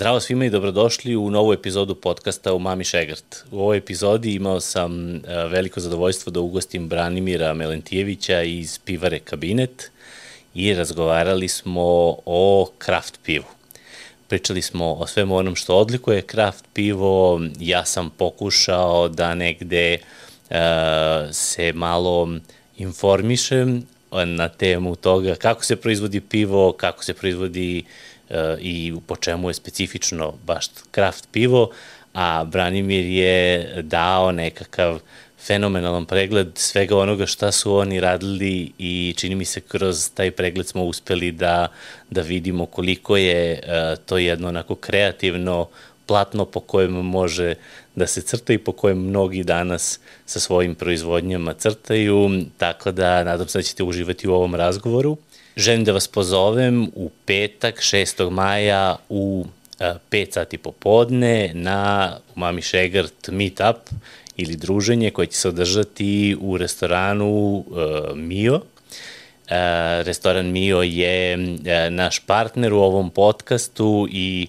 Zdravo svima i dobrodošli u novu epizodu podcasta u Mami Šegrt. U ovoj epizodi imao sam e, veliko zadovoljstvo da ugostim Branimira Melentijevića iz Pivare Kabinet i razgovarali smo o kraft pivu. Pričali smo o svemu onom što odlikuje kraft pivo, ja sam pokušao da negde uh, se malo informišem na temu toga kako se proizvodi pivo, kako se proizvodi i po čemu je specifično baš kraft pivo, a Branimir je dao nekakav fenomenalan pregled svega onoga šta su oni radili i čini mi se kroz taj pregled smo uspeli da, da vidimo koliko je uh, to jedno onako kreativno platno po kojem može da se crta i po kojem mnogi danas sa svojim proizvodnjama crtaju, tako da nadam se da ćete uživati u ovom razgovoru. Želim da vas pozovem u petak 6. maja u 5 sati popodne na Mami Šegart Meetup ili druženje koje će se održati u restoranu uh, Mio. Uh, restoran Mio je naš partner u ovom podcastu i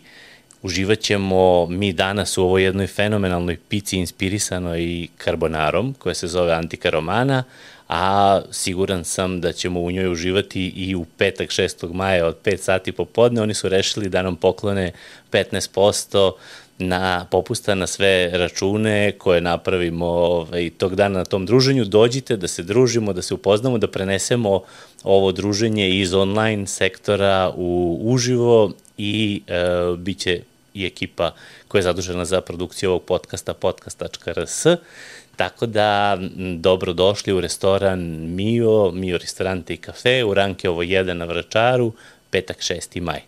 uživat ćemo mi danas u ovoj jednoj fenomenalnoj pici inspirisanoj karbonarom koja se zove Antika Romana, a siguran sam da ćemo u njoj uživati i u petak 6. maja od 5 sati popodne. Oni su rešili da nam poklone 15% na popusta na sve račune koje napravimo ovaj, tog dana na tom druženju. Dođite da se družimo, da se upoznamo, da prenesemo ovo druženje iz online sektora u uživo i e, bit će i ekipa koja je zadužena za produkciju ovog podcasta podcast.rs. Tako da, dobrodošli u restoran Mio, Mio restorante i kafe u Rankeovo 1 na Vračaru, petak 6. maj.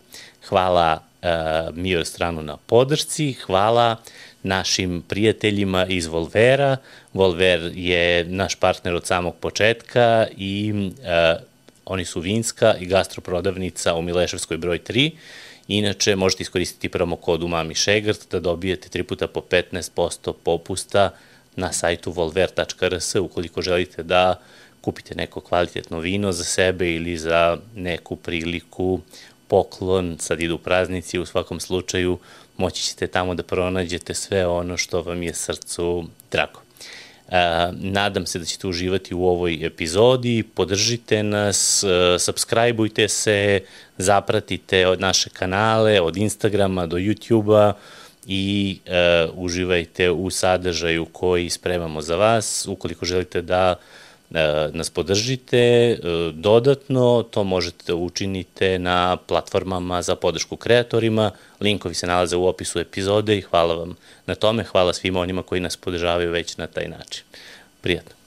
Hvala uh, Mio restoranu na podršci, hvala našim prijateljima iz Volvera. Volver je naš partner od samog početka i uh, oni su vinska i gastroprodavnica u Mileševskoj broj 3. Inače, možete iskoristiti promo kod u Mami Šegrt da dobijete tri puta po 15% popusta uh, na sajtu volver.rs ukoliko želite da kupite neko kvalitetno vino za sebe ili za neku priliku, poklon, sad idu praznici, u svakom slučaju moći ćete tamo da pronađete sve ono što vam je srcu drago. E, nadam se da ćete uživati u ovoj epizodi, podržite nas, e, subscribeujte se, zapratite od naše kanale, od Instagrama do YouTubea, i e, uživajte u sadržaju koji spremamo za vas. Ukoliko želite da e, nas podržite e, dodatno, to možete da učinite na platformama za podršku kreatorima. Linkovi se nalaze u opisu epizode i hvala vam na tome. Hvala svima onima koji nas podržavaju već na taj način. Prijatno.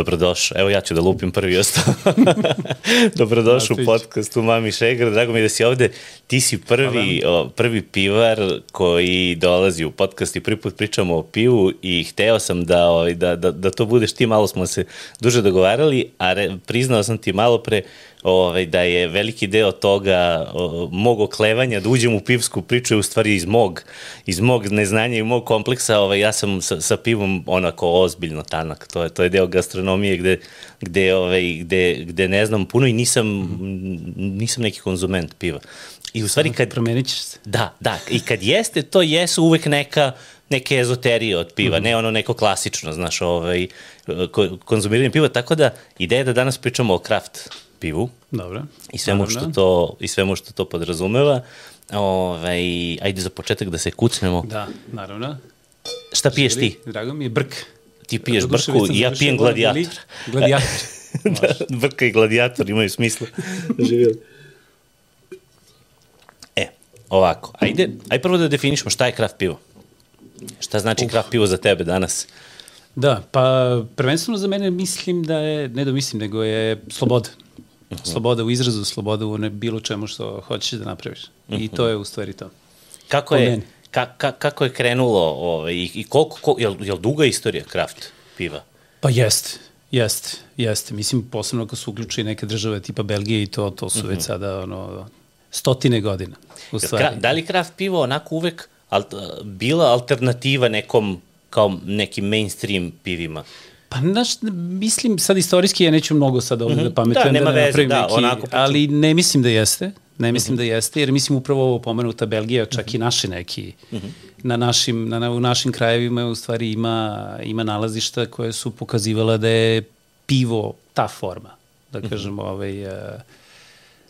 Dobrodošao. Evo ja ću da lupim prvi ostao. Dobrodošao u podcastu Mami Šegar. Drago mi je da si ovde. Ti si prvi, o, prvi pivar koji dolazi u podcast i prvi put pričamo o pivu i hteo sam da, o, da, da, da to budeš ti. Malo smo se duže dogovarali, a re, priznao sam ti malo pre ovaj, da je veliki deo toga o, mog oklevanja da uđem u pivsku priču je u stvari iz mog, iz mog neznanja i mog kompleksa. Ovaj, ja sam sa, sa pivom onako ozbiljno tanak. To je, to je deo gastronomije gde, gde, ovaj, gde, gde ne znam puno i nisam, nisam neki konzument piva. I u stvari kad... Promenit ćeš se. Da, da. I kad jeste, to jesu uvek neka neke ezoterije od piva, mm -hmm. ne ono neko klasično, znaš, ovaj, konzumiranje piva, tako da ideja je da danas pričamo o kraft pivu. Dobro. I svemu što to, i svemu što to podrazumeva. Ovaj, ajde za početak da se kucnemo. Da, naravno. Šta piješ ti? Drago mi je brk. Ti piješ brku i ja pijem gladijator. Gladijator. da, brka i gladijator imaju smisla. Živjeli. E, ovako, ajde, aj prvo da definišemo šta je kraft pivo. Šta znači Uf. kraft pivo za tebe danas? Da, pa prvenstveno za mene mislim da je, ne da mislim, nego je sloboda. Uh -huh. Sloboda u izrazu, sloboda u ne bilo čemu što hoćeš da napraviš. Uh -huh. I to je u stvari to. Kako je, ka, ka, kako je krenulo ovaj, i, i koliko, ko, je, je li duga istorija kraft piva? Pa jeste, jeste, jeste. Mislim, posebno ako su uključi neke države tipa Belgije i to, to su uh -huh. već sada ono, stotine godina. U stvari. Kra, da li kraft pivo onako uvek al, bila alternativa nekom kao nekim mainstream pivima? Pa, znaš, mislim, sad istorijski ja neću mnogo sad ovde mm -hmm. da pametujem da, nema da veze, da, neki, onako ali ne mislim da jeste. Ne mislim mm -hmm. da jeste, jer mislim upravo ovo pomenuta Belgija, čak mm -hmm. i naši neki, mm -hmm. na našim, na, u našim krajevima u stvari ima, ima nalazišta koje su pokazivala da je pivo ta forma, da mhm. kažemo, mm -hmm. ovaj, uh,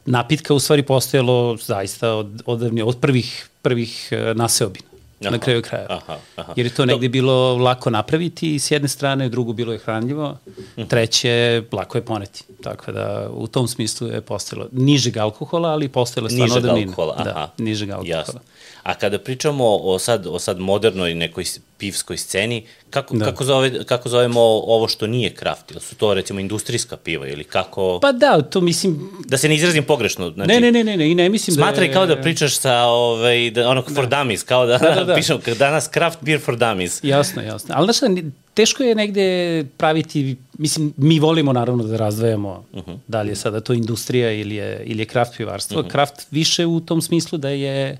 napitka u stvari postojalo zaista od, od, od prvih, prvih uh, naseobina aha, na kraju kraja. Aha, aha. Jer je to negde bilo lako napraviti s jedne strane, drugo bilo je hranljivo, mhm. treće lako je poneti. Tako da u tom smislu je postojalo nižeg alkohola, ali postojalo stvarno nižeg alkohola, da, aha. nižeg alkohola. Jasno. A kada pričamo o sad, o sad modernoj nekoj pivskoj sceni, kako, da. kako, zove, kako zovemo ovo što nije kraft? Ili su to recimo industrijska piva ili kako... Pa da, to mislim... Da se ne izrazim pogrešno. Znači, ne, ne, ne, ne, ne, i ne mislim smatraj da je... kao da pričaš sa ovaj, da, onog da. for dummies, kao da, da, da, da. pišem danas craft beer for dummies. Jasno, jasno. Ali znaš teško je negde praviti, mislim, mi volimo naravno da razdvajamo uh -huh. da li je sada to industrija ili je, ili je kraft pivarstvo. Uh -huh. Kraft više u tom smislu da je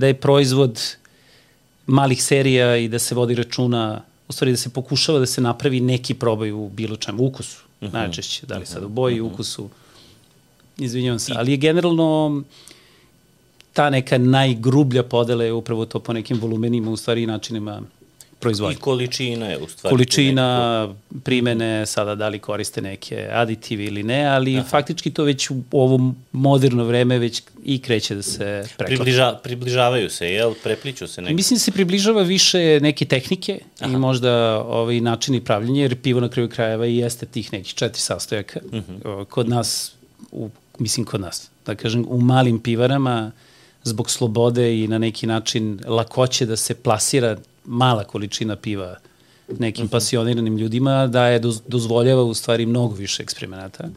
da je proizvod malih serija i da se vodi računa, u stvari da se pokušava da se napravi neki probaj u bilo čemu, ukusu, uh mhm. -huh. najčešće, da li sad u boji, uh mhm. -huh. ukusu, izvinjavam se, ali je generalno ta neka najgrublja podela je upravo to po nekim volumenima, u stvari i načinima proizvodnje. I količina je u stvari. Količina, neko... primene, sada da li koriste neke aditivi ili ne, ali Aha. faktički to već u ovo moderno vreme već i kreće da se preklapa. Približa, približavaju se, jel? Prepliču se neki? Mislim da se približava više neke tehnike Aha. i možda ovaj načini pravljenja, jer pivo na kraju krajeva i jeste tih nekih četiri sastojaka. Uh mhm. -huh. Kod nas, u, mislim kod nas, da kažem, u malim pivarama, zbog slobode i na neki način lakoće da se plasira mala količina piva nekim mhm. pasioniranim ljudima, da je dozvoljava u stvari mnogo više eksperimenata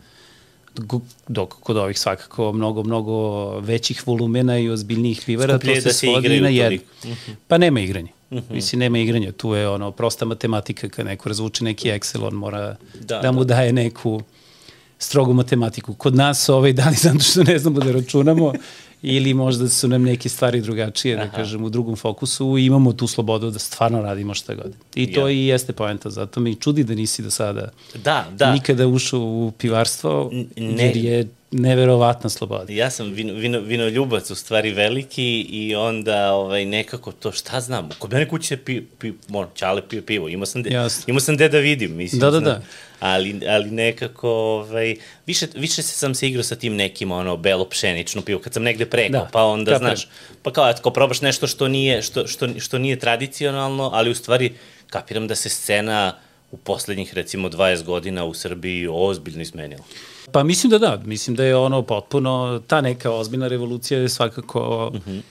dok kod ovih svakako mnogo, mnogo većih volumena i ozbiljnijih vivara, to se da svodi na jedno. Uh mhm. -huh. Pa nema igranja. Uh mhm. -huh. Mislim, nema igranja. Tu je ono, prosta matematika, kad neko razvuče neki Excel, on mora da, da mu da. daje neku strogu matematiku. Kod nas ovaj dan, zato što ne znamo da računamo, ili možda su nam neke stvari drugačije, da Aha. da kažem, u drugom fokusu i imamo tu slobodu da stvarno radimo šta god. I to ja. i jeste poenta, zato mi čudi da nisi do sada da, da. nikada ušao u pivarstvo, ne. jer je neverovatna sloboda. Ja sam vino, vino, vino ljubac u stvari veliki i onda ovaj, nekako to šta znam, kod mene kući se pi, pi, ono, čale pio pivo, imao sam, de, imao sam de da vidim, mislim. Da, da, da. Ali, ali nekako, ovaj, više, više sam se igrao sa tim nekim, ono, belo pšenično pivo, kad sam negde prekao, da, pa onda, kapem. znaš, pa kao, ako probaš nešto što nije, što, što, što nije tradicionalno, ali u stvari kapiram da se scena u poslednjih, recimo, 20 godina u Srbiji ozbiljno izmenila. Pa mislim da da, mislim da je ono potpuno, ta neka ozbiljna revolucija je svakako, uh mhm. -huh.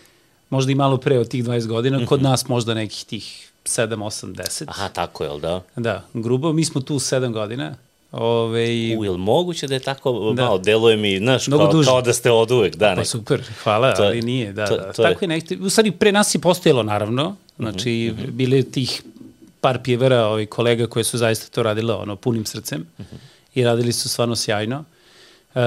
možda i malo pre od tih 20 godina, uh -huh. kod mhm. nas možda nekih tih 7, 8, 10. Aha, tako je, li da? Da, grubo, mi smo tu 7 godina. Ove, U, je li moguće da je tako, da. malo, deluje mi, znaš, kao, kao da ste od uvek, da. Pa super, hvala, to, ali nije, da, to, da. To tako je, je nekde, u stvari pre nas je postojalo, naravno, znači, uh mhm, -huh. bile tih par pjevera, ovih kolega koje su zaista to radile, ono, punim srcem. Uh -huh i radili su stvarno sjajno. E,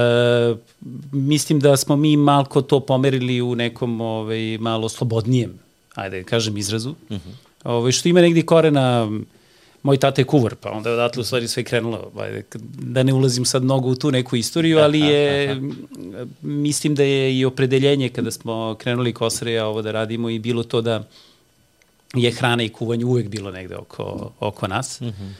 mislim da smo mi malko to pomerili u nekom ovaj, malo slobodnijem, ajde kažem, izrazu. Uh. -huh. ovaj, što ima negdje korena, moj tata je kuvar, pa onda je odatle u stvari sve krenulo. Ajde, da ne ulazim sad mnogo u tu neku istoriju, ali je, aha, aha. mislim da je i opredeljenje kada smo krenuli Kosreja ovo da radimo i bilo to da je hrana i kuvanje uvek bilo negde oko, oko nas. Mhm. -huh.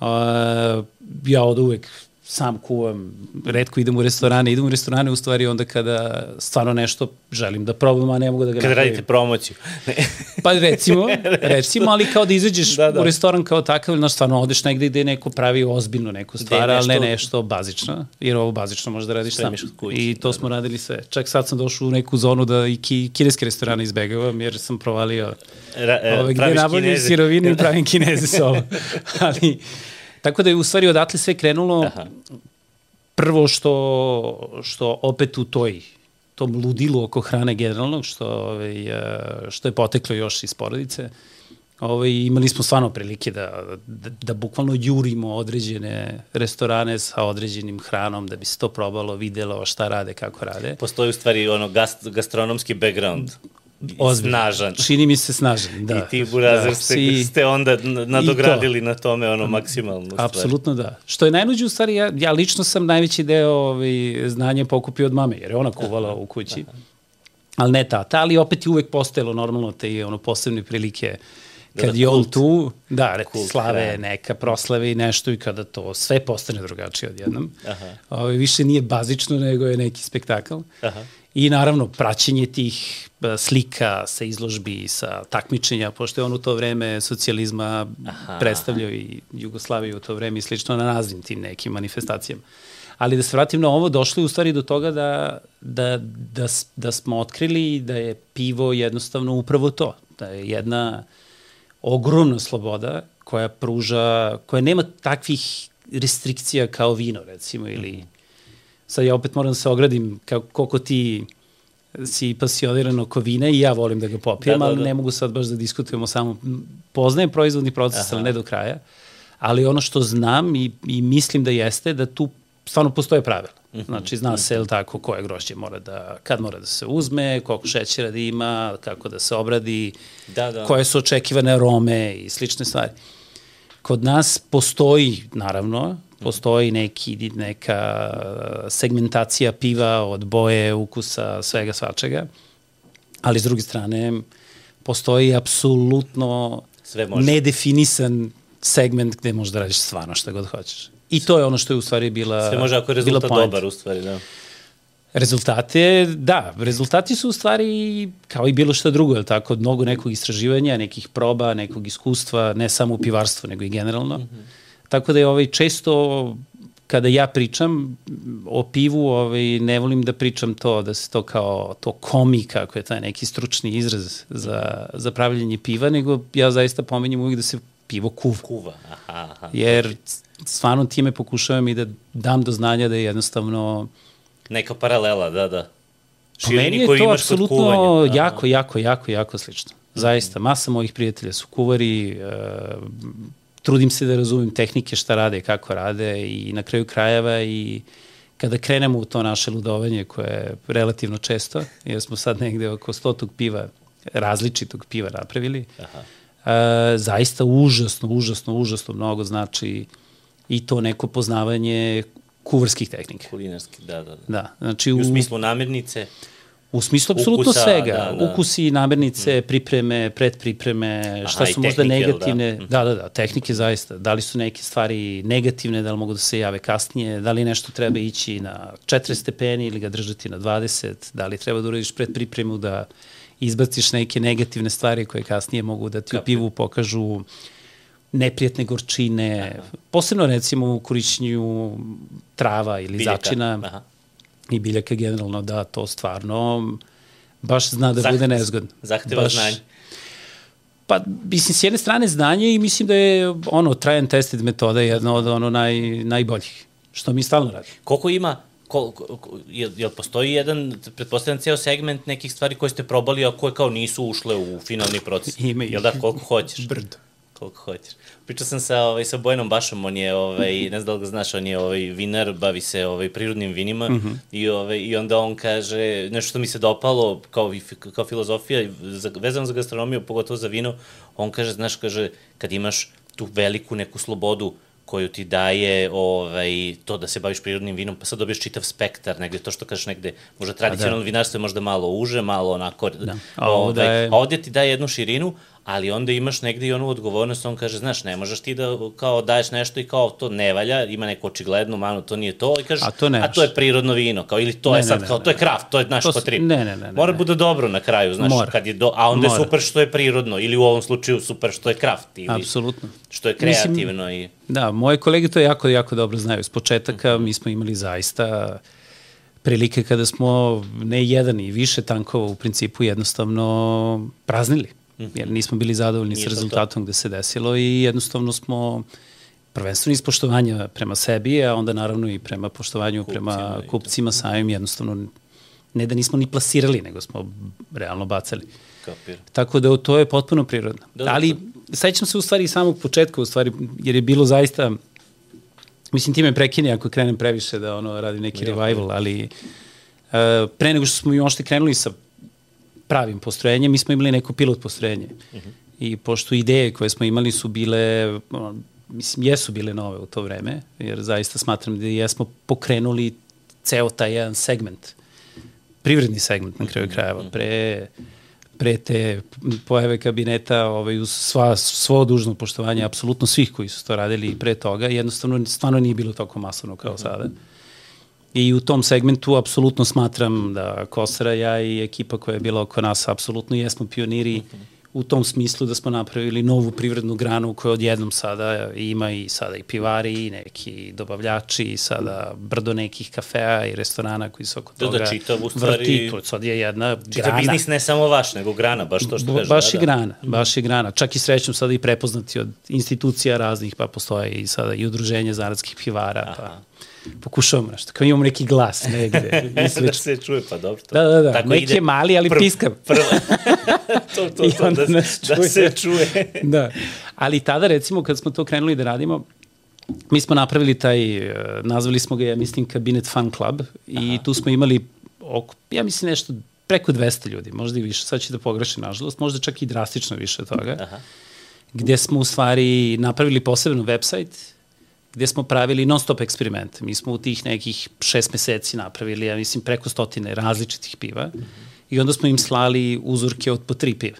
Uh, ja od uvek sam kuvam, redko idem u restorane, idem u restorane u stvari onda kada stvarno nešto želim da probam, a ne mogu da ga Kada napravim. radite promociju. Pa recimo, recimo, ali kao da izađeš Da, da, da. da. u restoran kao takav, znaš, stvarno odeš negde gde neko pravi ozbiljno neku stvar, ali ne nešto- nešto bazično, jer ovo bazično možeš da radiš sam. Spremiš kod kuće, I to da, smo radili sve. Čak sad sam došao u neku zonu da i ki, kineske restorane izbegavam, jer sam provalio Ra, e, ove, gde nabavljaju sirovine i pravim kineze sa ovo. ali, tako da je u stvari odatle sve krenulo. Aha. Prvo što, što opet u toj tom ludilu oko hrane generalnog, što, ovaj, e, što je poteklo još iz porodice, ovaj, imali smo stvarno prilike da, da, da bukvalno jurimo određene restorane sa određenim hranom, da bi se to probalo, videlo šta rade, kako rade. Postoji u stvari ono gast, gastronomski background. Ozbiljno. Snažan. Čini mi se snažan, da. I ti burazer da, ste, si- ste onda nadogradili na tome ono maksimalno. stvar. Apsolutno da. Što je najluđe u stvari, ja, ja lično sam najveći deo ovaj, znanja pokupio od mame, jer je ona kuvala u kući. Ali ne tata, ali opet je uvek postojalo normalno te ono posebne prilike kad da, je on tu, da, re, Kult slave, hrane. neka proslave i nešto i kada to sve postane drugačije odjednom. Aha. Ovaj, više nije bazično, nego je neki spektakl. Aha. I naravno, praćenje tih slika sa izložbi, sa takmičenja, pošto je on u to vreme socijalizma Aha. predstavljao i Jugoslaviju u to vreme i slično na raznim tim nekim manifestacijama. Ali da se vratim na ovo, došli u stvari do toga da, da, da, da smo otkrili da je pivo jednostavno upravo to. Da je jedna ogromna sloboda koja pruža, koja nema takvih restrikcija kao vino, recimo, ili sad ja opet moram da se ogradim kao, koliko ti si pasioniran oko vina i ja volim da ga popijem, Da, da, ali da. ne mogu sad baš da diskutujemo samo, poznajem proizvodni proces, ali ne do kraja, ali ono što znam i, i mislim da jeste da tu stvarno postoje pravila. Mhm. Znači, zna se, jel tako, koje grožđe mora da, kad mora da se uzme, koliko šećera da ima, kako da se obradi, Da, da. koje su očekivane arome i slične stvari. Kod nas postoji, naravno, postoji neki, neka segmentacija piva od boje, ukusa, svega svačega, ali s druge strane postoji apsolutno Sve može. nedefinisan segment gde možeš da radiš stvarno šta god hoćeš. I to je ono što je u stvari bila Sve može ako je rezultat dobar u stvari, da. Rezultate, da, rezultati su u stvari kao i bilo šta drugo, je li tako, od mnogo nekog istraživanja, nekih proba, nekog iskustva, ne samo u pivarstvu, nego i generalno. Mm -hmm. Tako da je ovaj često kada ja pričam o pivu, ovaj, ne volim da pričam to, da se to kao to komi, kako je taj neki stručni izraz za, za pravljenje piva, nego ja zaista pomenjem uvijek da se pivo kuva. Kuva, aha, aha. Jer stvarno time pokušavam i da dam do znanja da je jednostavno Neka paralela, da, da. Pa meni je to apsolutno jako, jako, jako, jako slično. Zaista, masa mojih prijatelja su kuvari, e, trudim se da razumem tehnike šta rade, kako rade i na kraju krajeva i kada krenemo u to naše ludovanje koje je relativno često, jer smo sad negde oko stotog piva, različitog piva napravili, Aha. e, zaista užasno, užasno, užasno mnogo znači i to neko poznavanje kuvarskih tehnika. Kulinarski, da, da. da. Da, znači I u smislu namirnice, U smislu apsolutno Ukusa, svega. da, da. Ukusi, namirnice, pripreme, predpripreme, šta Aha, i su možda tehnike, jel da? negativne. Da? da, da, tehnike zaista. Da li su neke stvari negativne, da li mogu da se jave kasnije, da li nešto treba ići na 4 stepeni ili ga držati na 20, da li treba da uradiš predpripremu da izbaciš neke negativne stvari koje kasnije mogu da ti u pivu pokažu neprijatne gorčine, posebno recimo u korišćenju trava ili biljaka. začina Aha. I biljaka generalno da to stvarno baš zna da Zah- bude nezgodno. zahteva baš, znanje. Pa, mislim, s jedne strane znanje i mislim da je ono, try and tested metoda jedna od ono naj, najboljih, što mi stalno radimo. Koliko ima, ko, ko- jel, jel postoji jedan, pretpostavljam, ceo segment nekih stvari koje ste probali, a koje kao nisu ušle u finalni proces? Ima ih. Jel da, koliko hoćeš? Brdo. Koliko hoćeš. Pričao sam sa, ovaj, sa Bojanom Bašom, on je, ovaj, ne znam da li ga znaš, on je ovaj, vinar, bavi se ovaj, prirodnim vinima mm -hmm. i, ovaj, i onda on kaže, nešto što mi se dopalo kao, kao filozofija, za, vezano za gastronomiju, pogotovo za vino, on kaže, znaš, kaže, kad imaš tu veliku neku slobodu koju ti daje ovaj, to da se baviš prirodnim vinom, pa sad dobiješ čitav spektar, negde to što kažeš negde, možda tradicionalno da. vinarstvo je možda malo uže, malo onako, da. A ovde ovaj, je- a ovde ti daje jednu širinu, ali onda imaš negde i onu odgovornost, on kaže, znaš, ne možeš ti da kao daješ nešto i kao to ne valja, ima neku očiglednu manu, to nije to, i kažeš, a to, ne a to je prirodno vino, kao ili to ne, je sad, ne, ne, kao, to je kraft, to je naš to, trip. Ne, ne, ne. Mora ne. bude dobro na kraju, znaš, Mora. kad je do, a onda Mora. je super što je prirodno, ili u ovom slučaju super što je kraft, ili Apsolutno. što je kreativno. Mislim, i... Da, moje kolege to jako, jako dobro znaju. S početaka mm -hmm. mi smo imali zaista prilike kada smo ne jedan i više tankova u principu jednostavno praznili. Mhm. Jer nismo bili zadovoljni Nije sa rezultatom to. gde se desilo i jednostavno smo prvenstveno iz poštovanja prema sebi, a onda naravno i prema poštovanju kupcima prema kupcima samim jednostavno ne da nismo ni plasirali, nego smo realno bacali. Kapir. Tako da to je potpuno prirodno. Da, da, Ali da. sećam se u stvari samog početka, u stvari, jer je bilo zaista Mislim, ti me prekini ako krenem previše da ono radi neki ja, revival, ali uh, pre nego što smo mi ošte krenuli sa pravim postrojenjem, mi smo imali neko pilot postrojenje. Uh mhm. -huh. I pošto ideje koje smo imali su bile, mislim, jesu bile nove u to vreme, jer zaista smatram da jesmo pokrenuli ceo taj jedan segment, privredni segment na kraju mhm. krajeva, mhm. pre pre te pojave kabineta ovaj, uz sva, svo dužno poštovanje apsolutno svih koji su to radili pre toga, jednostavno stvarno nije bilo toliko masovno kao sada. I u tom segmentu apsolutno smatram da Kosara, ja i ekipa koja je bila oko nas apsolutno jesmo pioniri u tom smislu da smo napravili novu privrednu granu koja odjednom sada ima i sada i pivari i neki dobavljači i sada brdo nekih kafea i restorana koji su oko da, da toga da, čitav, u stvari, vrti. To sad je jedna čitav grana. biznis ne samo vaš, nego grana, baš to što kažeš. Baš da, i da. grana, baš i grana. Čak i srećom sada i prepoznati od institucija raznih, pa postoje i sada i udruženje zaradskih pivara, Aha. pa pokušavamo nešto, kao imamo neki glas negde. da se čuje, pa dobro. To. Da, da, da, Tako neki ide, je mali, ali pr piskav. Prvo, to, to, to, da, da se čuje. da, ali tada recimo kad smo to krenuli da radimo, mi smo napravili taj, eh, nazvali smo ga, ja mislim, Cabinet Fun Club i Aha. tu smo imali oko, ja mislim nešto preko 200 ljudi, možda i više, sad ću da pogrešim, nažalost, možda čak i drastično više toga, Aha. gde smo u stvari napravili posebno website gde smo pravili non stop eksperimente. Mi smo u tih nekih šest meseci napravili, ja mislim, preko stotine različitih piva i onda smo im slali uzorke od po tri piva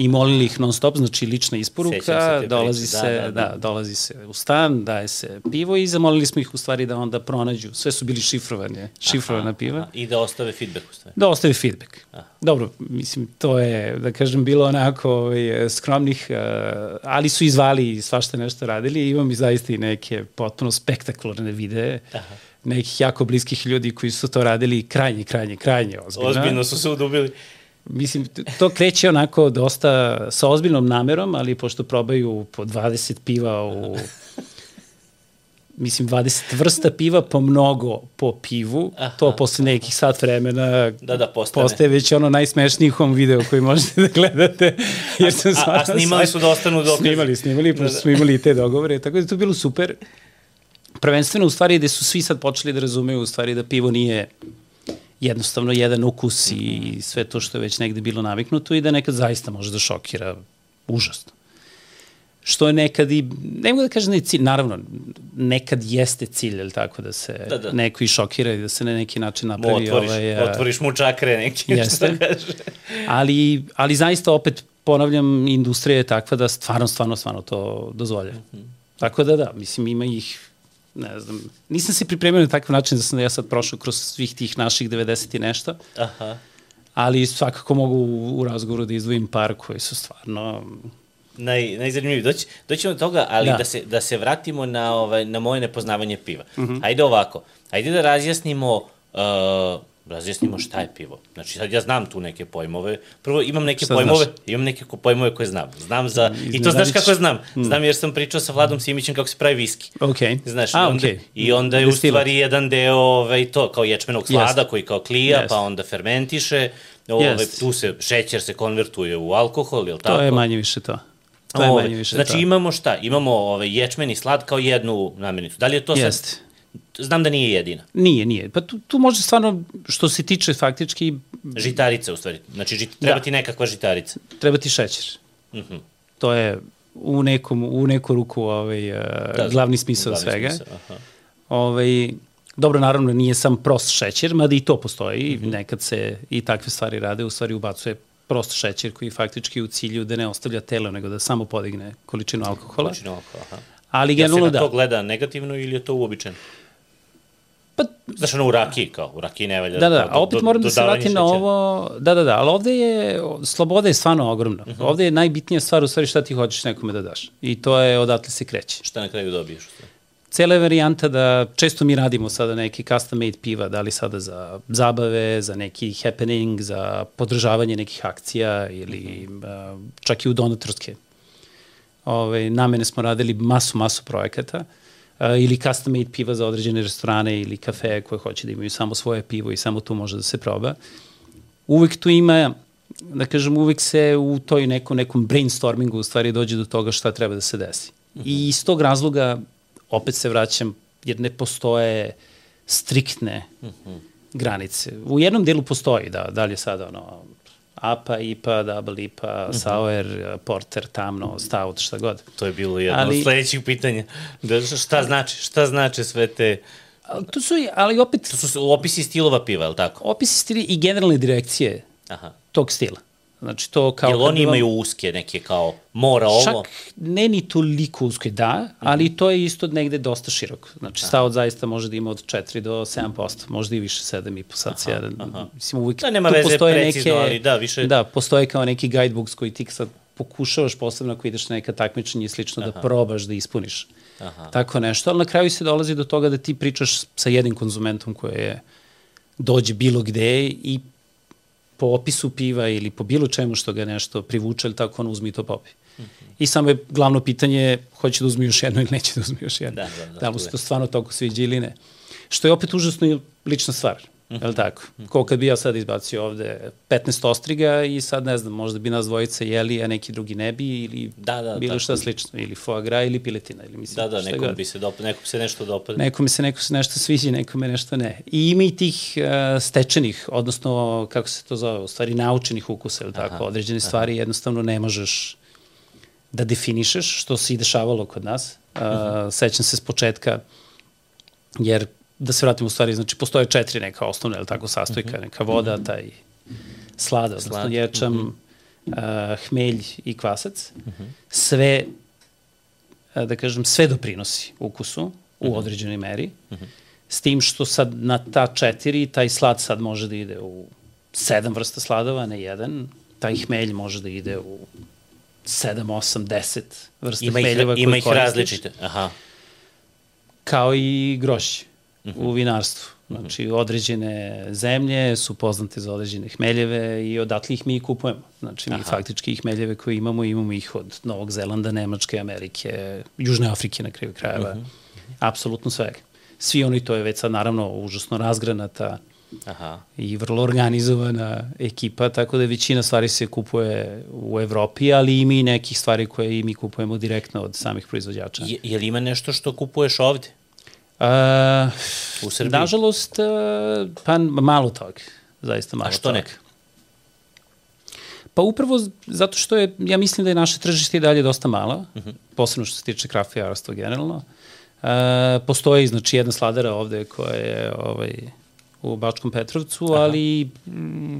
i molili ih non stop, znači lična isporuka, se dolazi priče, se, da, da, da. da, dolazi se u stan, daje se pivo i zamolili smo ih u stvari da onda pronađu, sve su bili šifrovane, šifrovana aha, piva. Aha, I da ostave feedback u stvari. Da ostave feedback. Aha. Dobro, mislim, to je, da kažem, bilo onako ovaj, skromnih, uh, ali su izvali i svašta nešto radili i imam i zaista i neke potpuno spektakularne videe. Aha nekih jako bliskih ljudi koji su to radili krajnje, krajnje, krajnje ozbiljno. Ozbiljno su se udubili. Mislim, to kreće onako dosta sa ozbiljnom namerom, ali pošto probaju po 20 piva u... mislim, 20 vrsta piva po mnogo po pivu, aha, to posle nekih sat vremena da, da, postane. postaje već ono najsmešniji home video koji možete da gledate. Jer sam a, a, a snimali su da ostanu dokaze. Snimali, snimali, pošto da, da. smo imali te dogovore, tako da je to bilo super. Prvenstveno u stvari gde su svi sad počeli da razumeju u stvari da pivo nije jednostavno jedan ukus i sve to što je već negde bilo naviknuto i da nekad zaista može da šokira užasno. Što je nekad i, ne mogu da kažem da je cilj, naravno, nekad jeste cilj, ali tako, da se da, da. neko i šokira i da se na neki način napravi. Otvoriš, ovaj, otvoriš mu čakre neki, jeste. što kaže. ali, ali zaista opet, ponavljam, industrija je takva da stvarno, stvarno, stvarno to dozvolja. Mm -hmm. Tako da da, mislim, ima ih ne znam, nisam se pripremio na takav način da sam da ja sad prošao kroz svih tih naših 90 i nešto. Aha. Ali svakako mogu u, u razgovoru da izdvojim par koji su stvarno naj, najzanimljiviji. Doći, doćemo do toga, ali da. da, se, da se vratimo na, ovaj, na moje nepoznavanje piva. Mhm. -huh. Ajde ovako, ajde da razjasnimo uh, razjasnimo šta je pivo. Znači, sad ja znam tu neke pojmove. Prvo, imam neke šta pojmove, znaš? imam neke pojmove koje znam. Znam za, i to znaš kako znam. Hmm. Znam jer sam pričao sa Vladom Simićem kako se pravi viski. Ok. Znaš, A, onda, okay. i onda je u stvari jedan deo ovaj, to, kao ječmenog slada yes. koji kao klija, yes. pa onda fermentiše. Ove, yes. Tu se, šećer se konvertuje u alkohol, je li tako? To je manje više to. To je manje više znači, to. imamo šta? Imamo ovaj, ječmeni slad kao jednu namirnicu. Da li je to sad Znam da nije jedina. Nije, nije. Pa tu, tu može stvarno, što se tiče faktički... Žitarica u stvari. Znači, žit, treba da. ti nekakva žitarica. Treba ti šećer. Uh mhm. -huh. To je u, nekom, u neku ruku ovaj, da, glavni smisao glavni svega. Smisao, aha. Ovaj, dobro, naravno, nije sam prost šećer, mada i to postoji. Uh mhm. -huh. Nekad se i takve stvari rade, u stvari ubacuje prosto šećer koji faktički u cilju da ne ostavlja telo, nego da samo podigne količinu alkohola. Količinu alkohola, aha. Ali Ja se generalno na da. to gleda negativno ili je to uobičajeno? Pa, Znaš, ono u rakiji, kao, u rakiji ne valja. Da, da, a opet do- moram da se vratim na ovo, da, da, da, ali ovde je, sloboda je stvarno ogromna. Mhm. Ovde je najbitnija stvar u stvari šta ti hoćeš nekome da daš. I to je odatle se kreće. Šta na kraju dobiješ? Cela je varijanta da često mi radimo sada neki custom made piva, da li sada za zabave, za neki happening, za podržavanje nekih akcija ili Mhm. a, čak i u donatorske Ove, namene smo radili masu, masu projekata a, ili custom made piva za određene restorane ili kafe koje hoće da imaju samo svoje pivo i samo tu može da se proba. Uvek tu ima, da kažem, uvek se u toj nekom, nekom brainstormingu u stvari dođe do toga šta treba da se desi. I iz tog razloga opet se vraćam, jer ne postoje striktne granice. U jednom delu postoji, da, da li je sada ono, APA, IPA, Double IPA, Sour, Porter, Tamno, Stout, šta god. To je bilo jedno Ali- od sledećih pitanja. Da, šta znači? Šta znači sve te... Ali, tu su, ali opet, To su opisi stilova piva, je li tako? opisi stili i generalne direkcije Aha. tog stila. Znači to kao... Jel oni imaju uske neke kao mora ovo? Čak ne ni toliko usko, da, ali to je isto negde dosta široko. Znači, stout zaista može da ima od 4 do 7%, možda i više 7,5 sad se ja, mislim, uvijek Da, nema tu veze postoje precizno, neke, ali da, više- Da, postoje kao neki guidebooks koji ti sad pokušavaš posebno ako ideš na neka takmičenja i slično da probaš da ispuniš Aha. tako nešto, ali na kraju se dolazi do toga da ti pričaš sa jednim konzumentom koji je dođe bilo gde i po opisu piva ili po bilo čemu što ga nešto privuče, ili tako on uzme i to popi. I samo je glavno pitanje hoće da uzme još jedno ili neće da uzme još jedno. Da, da, da, da mu se to stvarno toliko sviđa ili ne. Što je opet užasno i lična stvar. Mm -hmm. Je li tako? Ko kad bi ja sad izbacio ovde 15 ostriga i sad ne znam, možda bi nas dvojica jeli, a neki drugi ne bi ili Da, da, bilo šta slično. Ili foie gras ili piletina. Ili mislim, Da, da, nekom god. bi se, dop, nekom se nešto dopadne. Nekome se neko se nešto sviđa, nekome nešto ne. I ima i tih uh, stečenih, odnosno, kako se to zove, u stvari naučenih ukusa, ili tako, određene stvari jednostavno ne možeš da definišeš, što se i dešavalo kod nas. Uh, sećam se s početka, jer da se vratimo u stvari, znači postoje četiri neka osnovna, ili tako, sastojka, neka voda, taj slada, odnosno ječam, uh, hmelj i kvasac. Sve e, da kažem, sve doprinosi ukusu u određenoj meri, s tim što sad na ta četiri, taj slad sad može da ide u sedam vrsta sladova, ne jedan, taj hmelj može da ide u 7, 8, 10 vrsta Ima ih, hmeljeva koje ima ih različite. Aha. kao i grošće u vinarstvu. Znači, određene zemlje su poznate za određene hmeljeve i odatle ih mi i kupujemo. Znači, mi Aha. faktički hmeljeve koje imamo, imamo ih od Novog Zelanda, Nemačke, Amerike, Južne Afrike na kraju krajeva. Uh -huh. Apsolutno svega. Svi oni, to je već sad naravno užasno razgranata Aha. i vrlo organizovana ekipa, tako da većina stvari se kupuje u Evropi, ali ima i nekih stvari koje i mi kupujemo direktno od samih proizvođača. Je, je li ima nešto što kupuješ ovde? Uh, U Srbiji? Nažalost, uh, pa malo toga. Zaista malo A što toga. Pa upravo zato što je, ja mislim da je naše tržište i dalje dosta mala, uh Mhm. -huh. posebno što se tiče krafijarstva generalno. Uh, postoji, znači, jedna sladara ovde koja je ovaj, u Bačkom Petrovcu, Aha. ali mm,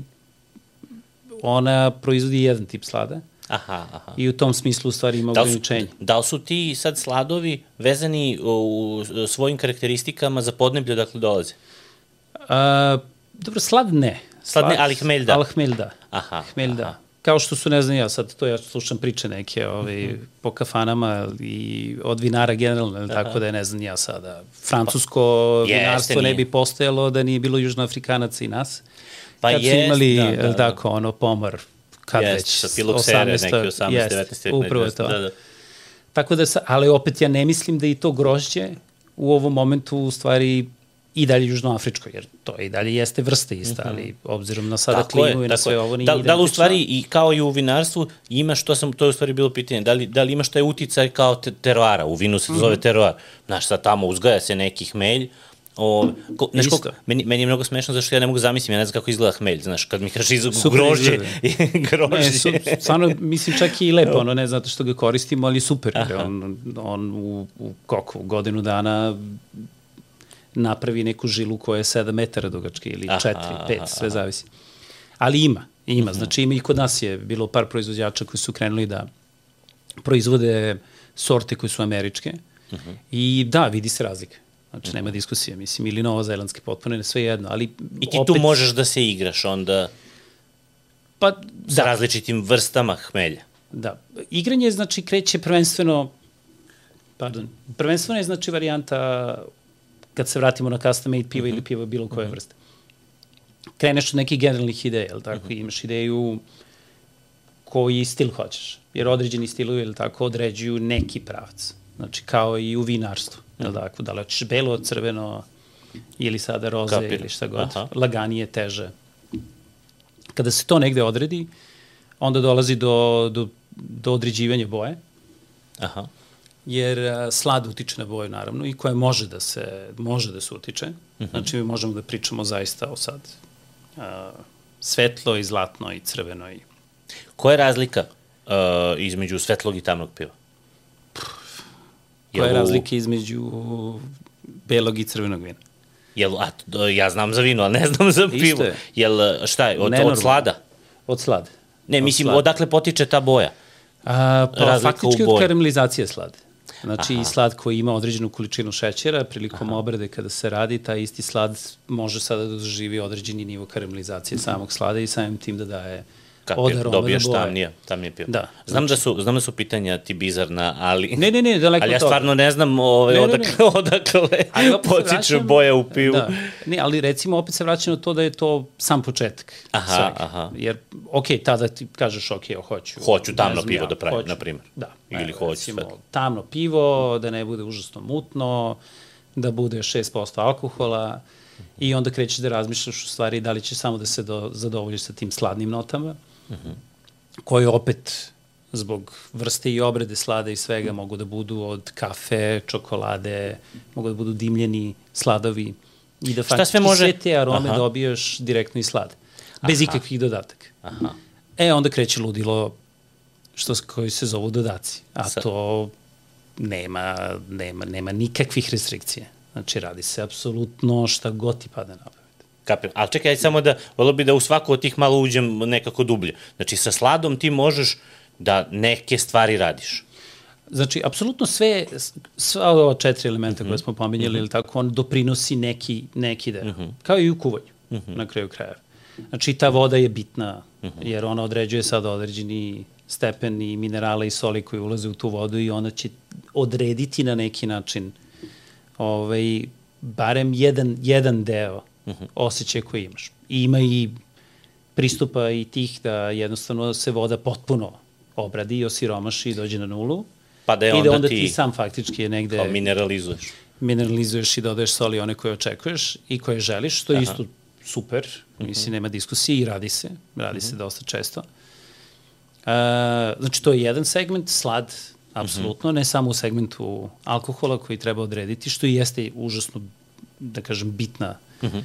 ona proizvodi jedan tip slada Aha, aha. i u tom smislu u stvari ima Da su, ograničenje. da li su ti sad sladovi vezani u, svojim karakteristikama za podneblje odakle dolaze? Uh, dobro, slad ne. Slad ne, ali hmelj da. Ali hmelj da. Aha, Hmelj da. aha. Kao što su, ne znam ja, sad to ja slušam priče neke ovaj, po kafanama i od vinara generalno, ili tako da je, ne znam ja sada, francusko Pa, Jeste, vinarstvo ne bi postojalo da nije bilo južnoafrikanaca i nas. Pa Kad su jest, imali, da, da, da. tako, ono, pomor, kad Jeste, već, sa filoksere, neki 18, jest, 19, 19. upravo je to. Da, da. Tako da, ali opet ja ne mislim da i to grožđe u ovom momentu u stvari i dalje južnoafričko, jer to i dalje jeste vrsta ista, ali obzirom na sada Tako je, klimu i na sve je. ovo nije da, da li u identično. stvari i kao i u vinarstvu imaš, to, sam, to je u stvari bilo pitanje, da li, da li imaš taj uticaj kao te, teroara, u vinu se to Mhm. zove teroar, znaš sad tamo uzgaja se neki hmelj, O, ko, znaš, koliko, meni, meni je mnogo smešno zašto ja ne mogu zamislim, ja ne znam kako izgleda hmelj, znaš, kad mi kažeš iz grožđe, grožđe. Ne, su, stvarno, mislim čak i lepo, ono, ne zato što ga koristimo, ali super. Jer on, on u, u koliko, u godinu dana napravi neku žilu koja je 7 metara dugačka ili Aha, 4, 5, sve zavisi. Ali ima. Ima, -hmm. znači ima i kod nas je bilo par proizvođača koji su krenuli da proizvode sorte koje su američke mm -hmm. i da, vidi se razlika. Znači, nema diskusije, mislim, ili novozelandske potpuno, ne sve jedno, ali... I ti opet, tu možeš da se igraš onda pa, sa da. različitim vrstama hmelja. Da. Igranje, znači, kreće prvenstveno, pardon, prvenstveno je, znači, varijanta kad se vratimo na custom made piva mm -hmm. ili piva bilo koje mm -hmm. vrste. Kreneš od nekih generalnih ideja, jel tako? Mm -hmm. Imaš ideju koji stil hoćeš. Jer određeni stilovi, jel tako, određuju neki pravac. Znači, kao i u vinarstvu, mm jel tako? Da li hoćeš belo, crveno, ili sada roze, Kapir. ili šta god. Aha. Laganije, teže. Kada se to negde odredi, onda dolazi do, do, do određivanja boje. Aha jer slad utiče na boju naravno i koja može da se može da se utiče. Mm -hmm. Znači mi možemo da pričamo zaista o sad uh, svetlo i zlatno i crveno i Koja je razlika uh, između svetlog i tamnog piva? Koja je razlika između belog i crvenog vina? Jel, a, ja znam za vino, ali ne znam za pivo. Isto je. Jel, šta je, od, od slada? Od slada. Ne, od mislim, slada. odakle potiče ta boja? A, pa, Razlika faktički od karamelizacije slade. Znači Aha. slad koji ima određenu količinu šećera, prilikom Aha. obrade kada se radi, taj isti slad može sada da doživi određeni nivo karamelizacije mm -hmm. samog slada i samim tim da daje Kapir, od aroma dobiješ da tamnije, tamnije pivo. Da. Znam, znači, da su, znam da su pitanja ti bizarna, ali... Ne, ne, ne, daleko Ali ja stvarno ne znam ovaj, ne, ne, odakle, ne. odakle potiču boje u pivu. Da. Ne, ali recimo opet se vraćam na to da je to sam početak. Aha, svega. aha. Jer, ok, tada ti kažeš, ok, hoću... Hoću tamno pivo ja, da pravim, hoću, na primjer. Da. Ili hoću recimo, svetlo. Tamno pivo, da ne bude užasno mutno, da bude 6% alkohola i onda krećeš da razmišljaš u stvari da li će samo da se do, zadovoljiš sa tim sladnim notama -hmm. koje opet zbog vrste i obrade slada i svega mogu da budu od kafe, čokolade, mogu da budu dimljeni sladovi i da faktički sve, može... sve te arome Aha. dobijaš direktno iz slade. Bez Aha. ikakvih dodataka. Aha. E, onda kreće ludilo što, koji se zovu dodaci. A Sa... to nema, nema, nema nikakvih restrikcije. Znači, radi se apsolutno šta god ti pada na Kapiram. Ali čekaj, samo da, volio bi da u svaku od tih malo uđem nekako dublje. Znači, sa sladom ti možeš da neke stvari radiš. Znači, apsolutno sve, sva ova četiri elementa mm -hmm. koje mhm. smo pominjali, mm -hmm. ili tako, on doprinosi neki, neki deo. Mm -hmm. Kao i u kuvanju, mm -hmm. na kraju kraja. Znači, ta voda je bitna, mm -hmm. jer ona određuje sad određeni stepen i minerala i soli koji ulaze u tu vodu i ona će odrediti na neki način ovaj, barem jedan, jedan deo uh -huh. osjećaj koji imaš. I ima i pristupa i tih da jednostavno se voda potpuno obradi i osiromaši i dođe na nulu. Pa da je onda, I da onda ti, ti sam faktički je negde... Kao mineralizuješ. Mineralizuješ i dodaješ soli one koje očekuješ i koje želiš, što je Aha. isto super, uh -huh. mislim, nema diskusije i radi se, radi uh -huh. se dosta često. Uh, znači, to je jedan segment, slad, apsolutno, uh -huh. ne samo u segmentu alkohola koji treba odrediti, što i jeste užasno, da kažem, bitna uh -huh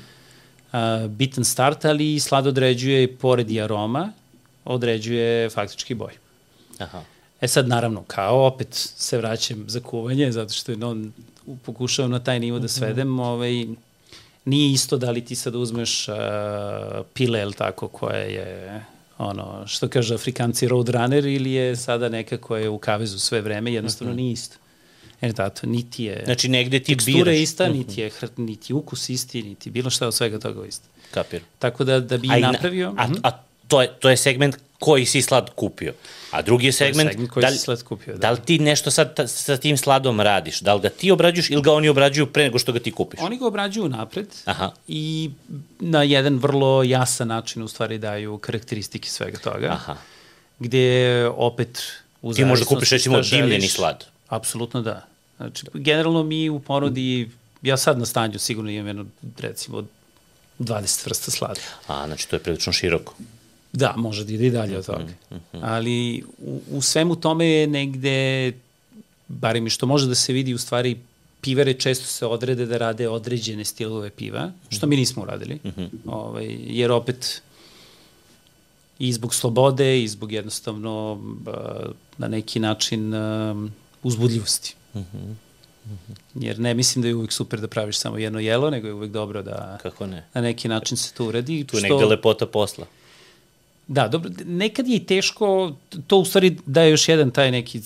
uh, bitan start, ali slad određuje, pored i aroma, određuje faktički boj. Aha. E sad, naravno, kao opet se vraćam za kuvanje, zato što je on pokušao na taj nivo da mhm. svedem, ovaj, nije isto da li ti sad uzmeš uh, pile, ili tako, koja je ono, što kaže Afrikanci roadrunner ili je sada neka koja je u kavezu sve vreme, jednostavno mhm. -huh. nije isto. To, niti je znači, negde ti tekstura biraš. ista, niti mhm. je, niti ukus isti, niti bilo šta od svega toga isto. Kapir. Tako da, da bi a napravio... Na, a, a to, je, to je segment koji si slad kupio. A drugi je segment, je segment koji da, li, si slad kupio, da. da li ti nešto sad ta, sa tim sladom radiš? Da li ga ti obrađuješ ili ga oni obrađuju pre nego što ga ti kupiš? Oni ga obrađuju napred Aha. i na jedan vrlo jasan način u stvari daju karakteristike svega toga. Aha. Gde opet u Ti možda kupiš recimo dimljeni slad. Apsolutno da. Znači, generalno mi u ponudi, ja sad na stanju sigurno imam jedno, recimo, 20 vrsta slada. A, znači to je prilično široko. Da, može da ide i dalje od toga. Mm -hmm. Ali u, u svemu tome je negde, barem i što može da se vidi, u stvari pivare često se odrede da rade određene stilove piva, što mi nismo uradili. Mm -hmm. ovaj, jer opet i zbog slobode i zbog jednostavno na neki način uzbudljivosti. Mm -hmm. Jer ne mislim da je uvek super da praviš samo jedno jelo, nego je uvek dobro da Kako ne? na neki način se to uredi. Tu je što... negde lepota posla. Da, dobro, nekad je i teško, to u stvari daje još jedan taj neki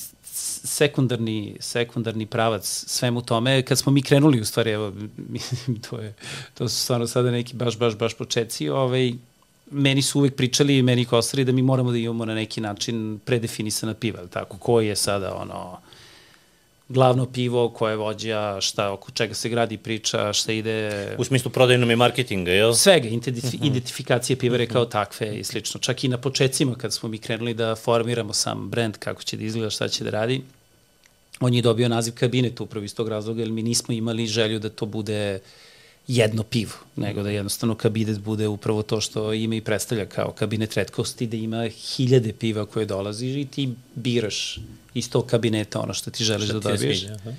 sekundarni, sekundarni pravac svemu tome. Kad smo mi krenuli, u stvari, evo, mislim, to, je, to su stvarno sada neki baš, baš, baš početci, ovaj, meni su uvek pričali, meni kostari, da mi moramo da imamo na neki način predefinisana piva, tako, koji je sada ono, glavno pivo, koje vođa, šta, oko čega se gradi priča, šta ide... U smislu prodajnom i marketinga, jel? Svega, identif uh -huh. identifikacije pivare uh -huh. kao takve i slično. Čak i na početcima kad smo mi krenuli da formiramo sam brand, kako će da izgleda, šta će da radi, on je dobio naziv kabinet upravo iz tog razloga, jer mi nismo imali želju da to bude jedno pivo, nego da jednostavno kabinet bude upravo to što ima i predstavlja kao kabinet redkosti, da ima hiljade piva koje dolazi i ti biraš iz tog kabineta ono što ti želiš što da dobiješ. Sviđa, aha.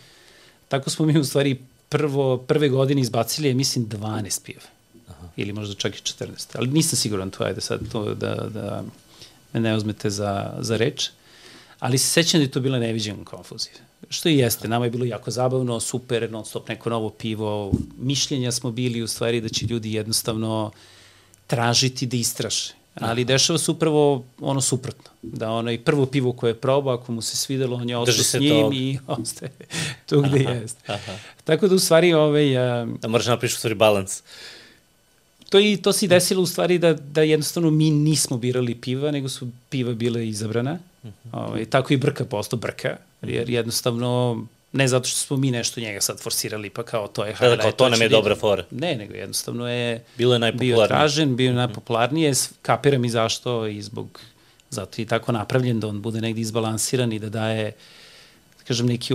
Tako smo mi u stvari prvo, prve godine izbacili, je, mislim, 12 piva. Aha. Ili možda čak i 14. Ali nisam siguran to, ajde sad to da, da me ne uzmete za, za reč. Ali se sećam da je to bila neviđena konfuzija. Što i jeste, nama je bilo jako zabavno, super, non stop neko novo pivo. Mišljenja smo bili u stvari da će ljudi jednostavno tražiti da istraše ali dešava se upravo ono suprotno. Da onaj prvo pivo koje je probao, ako mu se svidelo, on je ostao s njim tog. i ostaje tu gde aha, jeste. Aha. Tako da u stvari... Ovaj, a, da moraš napriš u stvari balans. To, i, to se desilo u stvari da, da jednostavno mi nismo birali piva, nego su piva bile izabrana. Uh mhm. -huh. ovaj, tako i brka postao brka, jer jednostavno Ne zato što smo mi nešto njega sad forsirali, pa kao to je highlight. Da, kao to nam je dobra fora. Ne, nego jednostavno je, bilo je najpopularnije. bio tražen, bio je najpopularnije, kapiram i zašto i zbog, zato je tako napravljen da on bude negde izbalansiran i da daje, da kažem, neki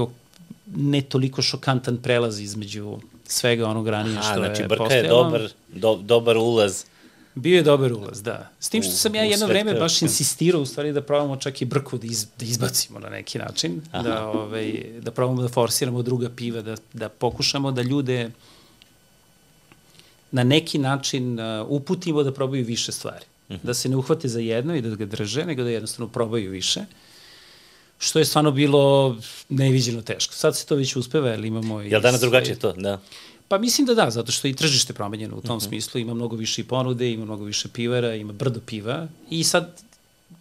ne toliko šokantan prelaz između svega onog ranije što znači, je postojalo. Znači, Brka je dobar, do, dobar ulaz Bio je dobar ulaz, da. S tim što sam ja jedno vreme baš insistirao u stvari da probamo čak i brku da, iz, da izbacimo na neki način, Aha. da, ovaj, da probamo da forsiramo druga piva, da, da pokušamo da ljude na neki način uh, uputimo da probaju više stvari. Uh mhm. -huh. Da se ne uhvate za jedno i da ga drže, nego da jednostavno probaju više. Što je stvarno bilo neviđeno teško. Sad se to već uspeva, ali imamo... Jel danas drugačije to? Da. Pa mislim da da, zato što i tržište promenjeno u tom mhm. -huh. smislu, ima mnogo više i ponude, ima mnogo više pivara, ima brdo piva i sad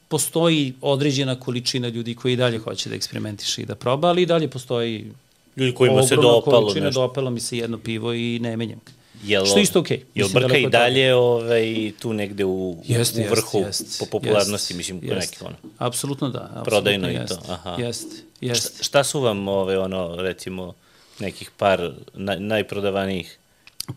postoji određena količina ljudi koji i dalje hoće da eksperimentiše i da proba, ali i dalje postoji ljudi kojima se dopalo količina, nešto. dopalo mi se jedno pivo i ne menjam ga. Jel, Što isto okej. Okay. Jel Brka i dalje ovaj, tu negde u, jest, u vrhu jest, jest, po popularnosti, jest, mislim, jest. neki ono? Apsolutno da. Apsolutno Prodajno jest, i to, aha. Jest, jest. Šta, šta su vam, ove, ono, recimo, nekih par naj, najprodavanijih?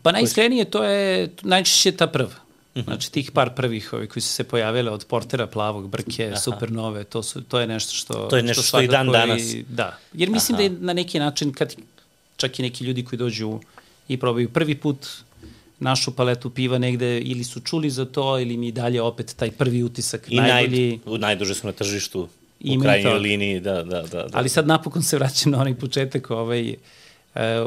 Pa najiskrenije to je najčešće ta prva. Mhm. Znači tih par prvih ovi koji su se pojavile od Portera, Plavog, Brke, Aha. Supernove, to, su, to je nešto što... To je nešto što, što i dan danas. I, da, jer mislim Aha. da je na neki način, kad čak i neki ljudi koji dođu i probaju prvi put našu paletu piva negde ili su čuli za to ili mi dalje opet taj prvi utisak I najbolji. Naj, najduže su na tržištu u krajnjoj liniji, da, da, da, da. Ali sad napokon se vraćam na onaj početak, ovaj,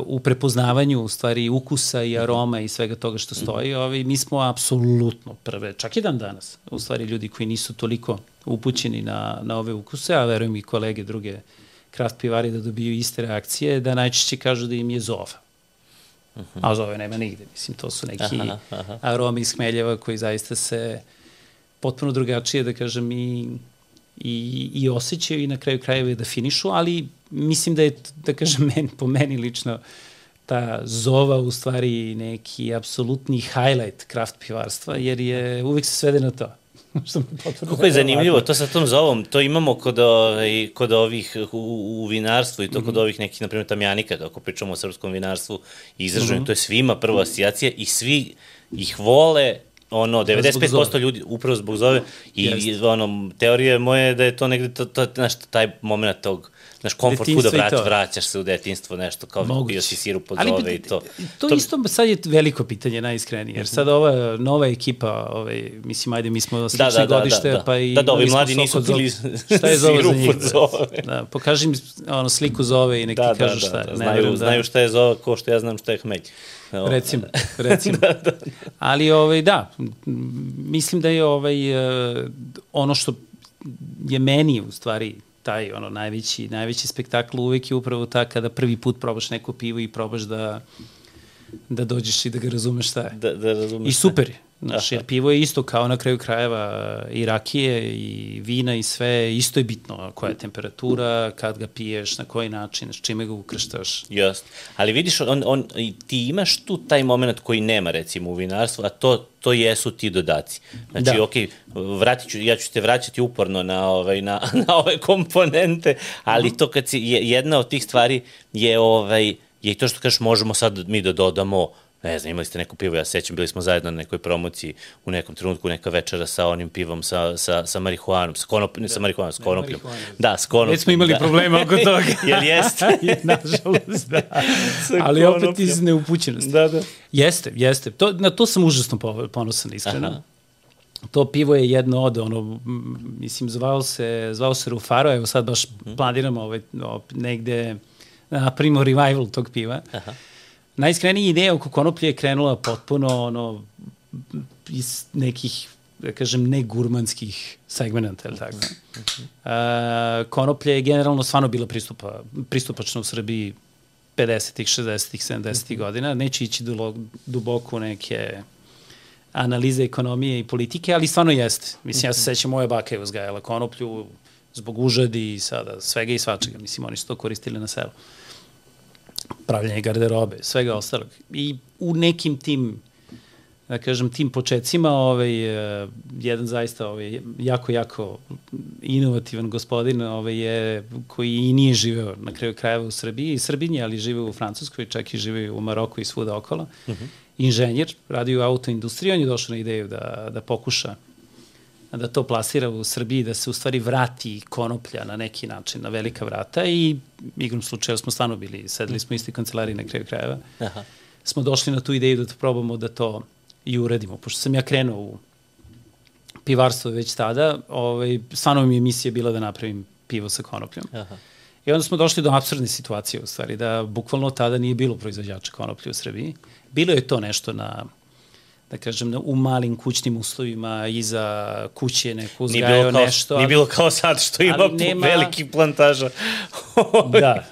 u prepoznavanju u stvari ukusa i aroma i svega toga što stoji, ovaj, mi smo apsolutno prve, čak i dan danas, u stvari ljudi koji nisu toliko upućeni na, na ove ukuse, a verujem i kolege druge kraft pivari da dobiju iste reakcije, da najčešće kažu da im je zova. Uh -huh. A zove nema nigde, mislim, to su neki aha, aha. aromi iz hmeljeva koji zaista se potpuno drugačije, da kažem, i i, i osjećaju i na kraju krajeva da finišu, ali mislim da je, da kažem, men, po meni lično, ta zova u stvari neki apsolutni highlight kraft pivarstva, jer je uvek se svede na to. što Kako je zanimljivo, to sa tom zovom, to imamo kod, ovaj, kod ovih u, u vinarstvu i to mm -hmm. kod mhm. ovih nekih, na primjer, tamjanika, kako pričamo o srpskom vinarstvu, izraženo, mm -hmm. to je svima prva asocijacija i svi ih vole ono, 95% ljudi upravo zbog zove. I, i ono, teorija moje da je to negde, to, to, znaš, taj moment tog, znaš, komfort food vrać, vraćaš se u detinstvo, nešto, kao Moguće. bio si sirup pod Ali, zove i to. To, to isto sad je veliko pitanje, najiskrenije, jer sad ova nova ekipa, ovaj, mislim, ajde, mi smo da, slične da, da, godište, da, da, pa i... Da, da, ovi mladi nisu pili šta je zove za njih? Zove. Da, pokaži mi ono, sliku zove i neki da, kažu da, šta je. Da, da, znaju, da, znaju šta je zove, ko što ja znam šta je hmelj. Evo, recimo, recimo. da, da, da. Ali ovaj, da, mislim da je ovaj, uh, ono što je meni u stvari taj ono najveći, najveći spektakl uvek je upravo ta kada prvi put probaš neko pivo i probaš da da dođeš i da ga razumeš šta je. Da, da razumeš I super je. Znaš, jer pivo je isto kao na kraju krajeva i rakije i vina i sve, isto je bitno koja je temperatura, kad ga piješ, na koji način, s čime ga ukrštaš. Just. Ali vidiš, on, on, ti imaš tu taj moment koji nema recimo u vinarstvu, a to, to jesu ti dodaci. Znači, da. ok, vratit ću, ja ću te vraćati uporno na, ovaj, na, na ove komponente, ali -hmm. to kad si, jedna od tih stvari je, ovaj, je to što kažeš, možemo sad mi da dodamo ne znam, imali ste neko pivo, ja sećam, bili smo zajedno na nekoj promociji u nekom trenutku, neka večera sa onim pivom, sa, sa, sa marihuanom, sa konop, ne sa da. marihuanom, sa konopljom. Da, s konopljom. Već smo imali da. problema oko toga. Jel jeste? Nažalost, da. Ali opet iz neupućenosti. Da, da. Jeste, jeste. To, na to sam užasno ponosan, iskreno. Aha. To pivo je jedno od, ono, mislim, zvao se, zvao se Rufaro, evo sad baš mhm. planiramo ovaj, negde napravimo revival tog piva. Aha najiskrenija ideja oko konoplje je krenula potpuno ono, iz nekih da kažem, ne gurmanskih segmenta, ili tako? Uh, konoplje je generalno stvarno bila pristupa, pristupačna u Srbiji 50-ih, 60-ih, 70-ih godina. Neće ići duboko neke analize ekonomije i politike, ali stvarno jeste. Mislim, ja se sećam, moja baka je uzgajala konoplju zbog užadi i sada svega i svačega. Mislim, oni su to koristili na selu. Uh, pravljanje garderobe, svega ostalog. I u nekim tim da kažem, tim početcima, ovaj, eh, jedan zaista ovaj, jako, jako inovativan gospodin ovaj, je, koji i nije živeo na kraju krajeva u Srbiji, i Srbinje, ali žive u Francuskoj, čak i žive u Maroku i svuda okolo. Uh mhm. -huh. Inženjer, radi u autoindustriji, on je došao na ideju da, da pokuša da to plasira u Srbiji, da se u stvari vrati konoplja na neki način na velika vrata i igrom slučaja smo stvarno bili, sedeli smo isti kancelariji na kraju krajeva. Aha. Smo došli na tu ideju da to probamo da to i uradimo. Pošto sam ja krenuo u pivarstvo već tada, ovaj, stvarno mi je misija bila da napravim pivo sa konopljom. Aha. I onda smo došli do absurdne situacije u stvari, da bukvalno tada nije bilo proizvođača konoplje u Srbiji. Bilo je to nešto na da kažem, u malim kućnim uslovima iza kuće neko uzgajao kao, nešto. Nije bilo kao sad što ima nema... veliki plantaža. da,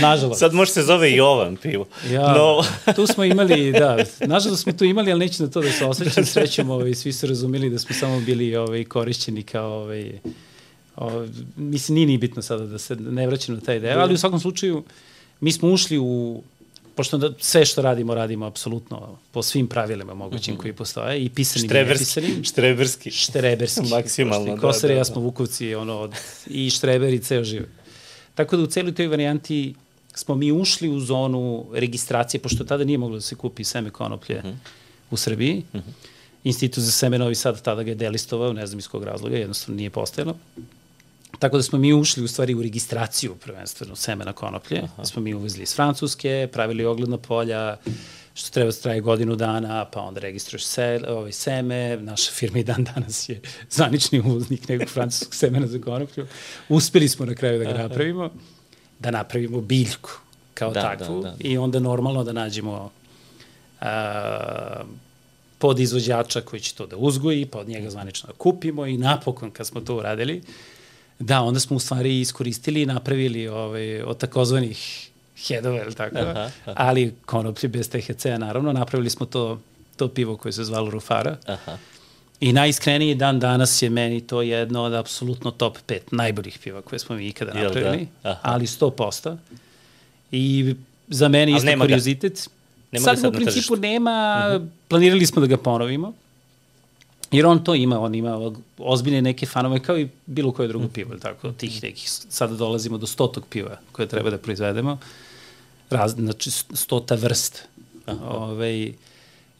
nažalost. Sad može se zove Jovan pivo. Ja, no. tu smo imali, da, nažalost smo tu imali, ali neće na to da se osvećam, srećom, ovaj, svi su razumeli da smo samo bili ovaj, korišćeni kao, ovaj, ovaj, mislim, nije ni bitno sada da se ne vraćam na taj deo, ali u svakom slučaju, mi smo ušli u pošto da sve što radimo, radimo apsolutno po svim pravilima mogućim mm -hmm. koji postoje i pisanim štreberski, i nepisanim. Štreberski. Štreberski. Maksimalno, da. Kosar da, i ja smo vukovci, ono, od, i štreber i ceo život. Tako da u celoj toj varijanti smo mi ušli u zonu registracije, pošto tada nije moglo da se kupi seme konoplje mm -hmm. u Srbiji. Mm -hmm. Institut za seme Novi Sad tada ga je delistovao, ne znam iz kog razloga, jednostavno nije postojalo. Tako da smo mi ušli u stvari u registraciju prvenstveno semena konoplje. Aha. Da smo mi uvezli iz Francuske, pravili ogledna polja, što treba da traje godinu dana, pa onda registruješ se, ovaj seme. Naša firma i dan danas je zvanični uvoznik nekog francuskog semena za konoplju. Uspeli smo na kraju da ga napravimo, da napravimo biljku kao da, takvu da, da. i onda normalno da nađemo a, pod izvođača koji će to da uzgoji, pa od njega zvanično da kupimo i napokon kad smo to uradili, Da, onda smo u stvari iskoristili i napravili ovaj, od takozvanih hedova, ili tako, aha, aha. ali konoplje bez THC-a, naravno, napravili smo to, to pivo koje se zvalo Rufara. Aha. I najiskreniji dan danas je meni to jedno od apsolutno top 5 najboljih piva koje smo mi ikada da? napravili, da? ali 100%. I za mene isto kuriozitet. Nema sad, sad u principu nema, uh mhm. -huh. planirali smo da ga ponovimo, Jer on to ima, on ima ozbiljne neke fanove kao i bilo koje drugo pivo, tako, tih nekih, sada dolazimo do stotog piva koje treba da proizvedemo, Raz, znači stota vrst. Ove, ovaj,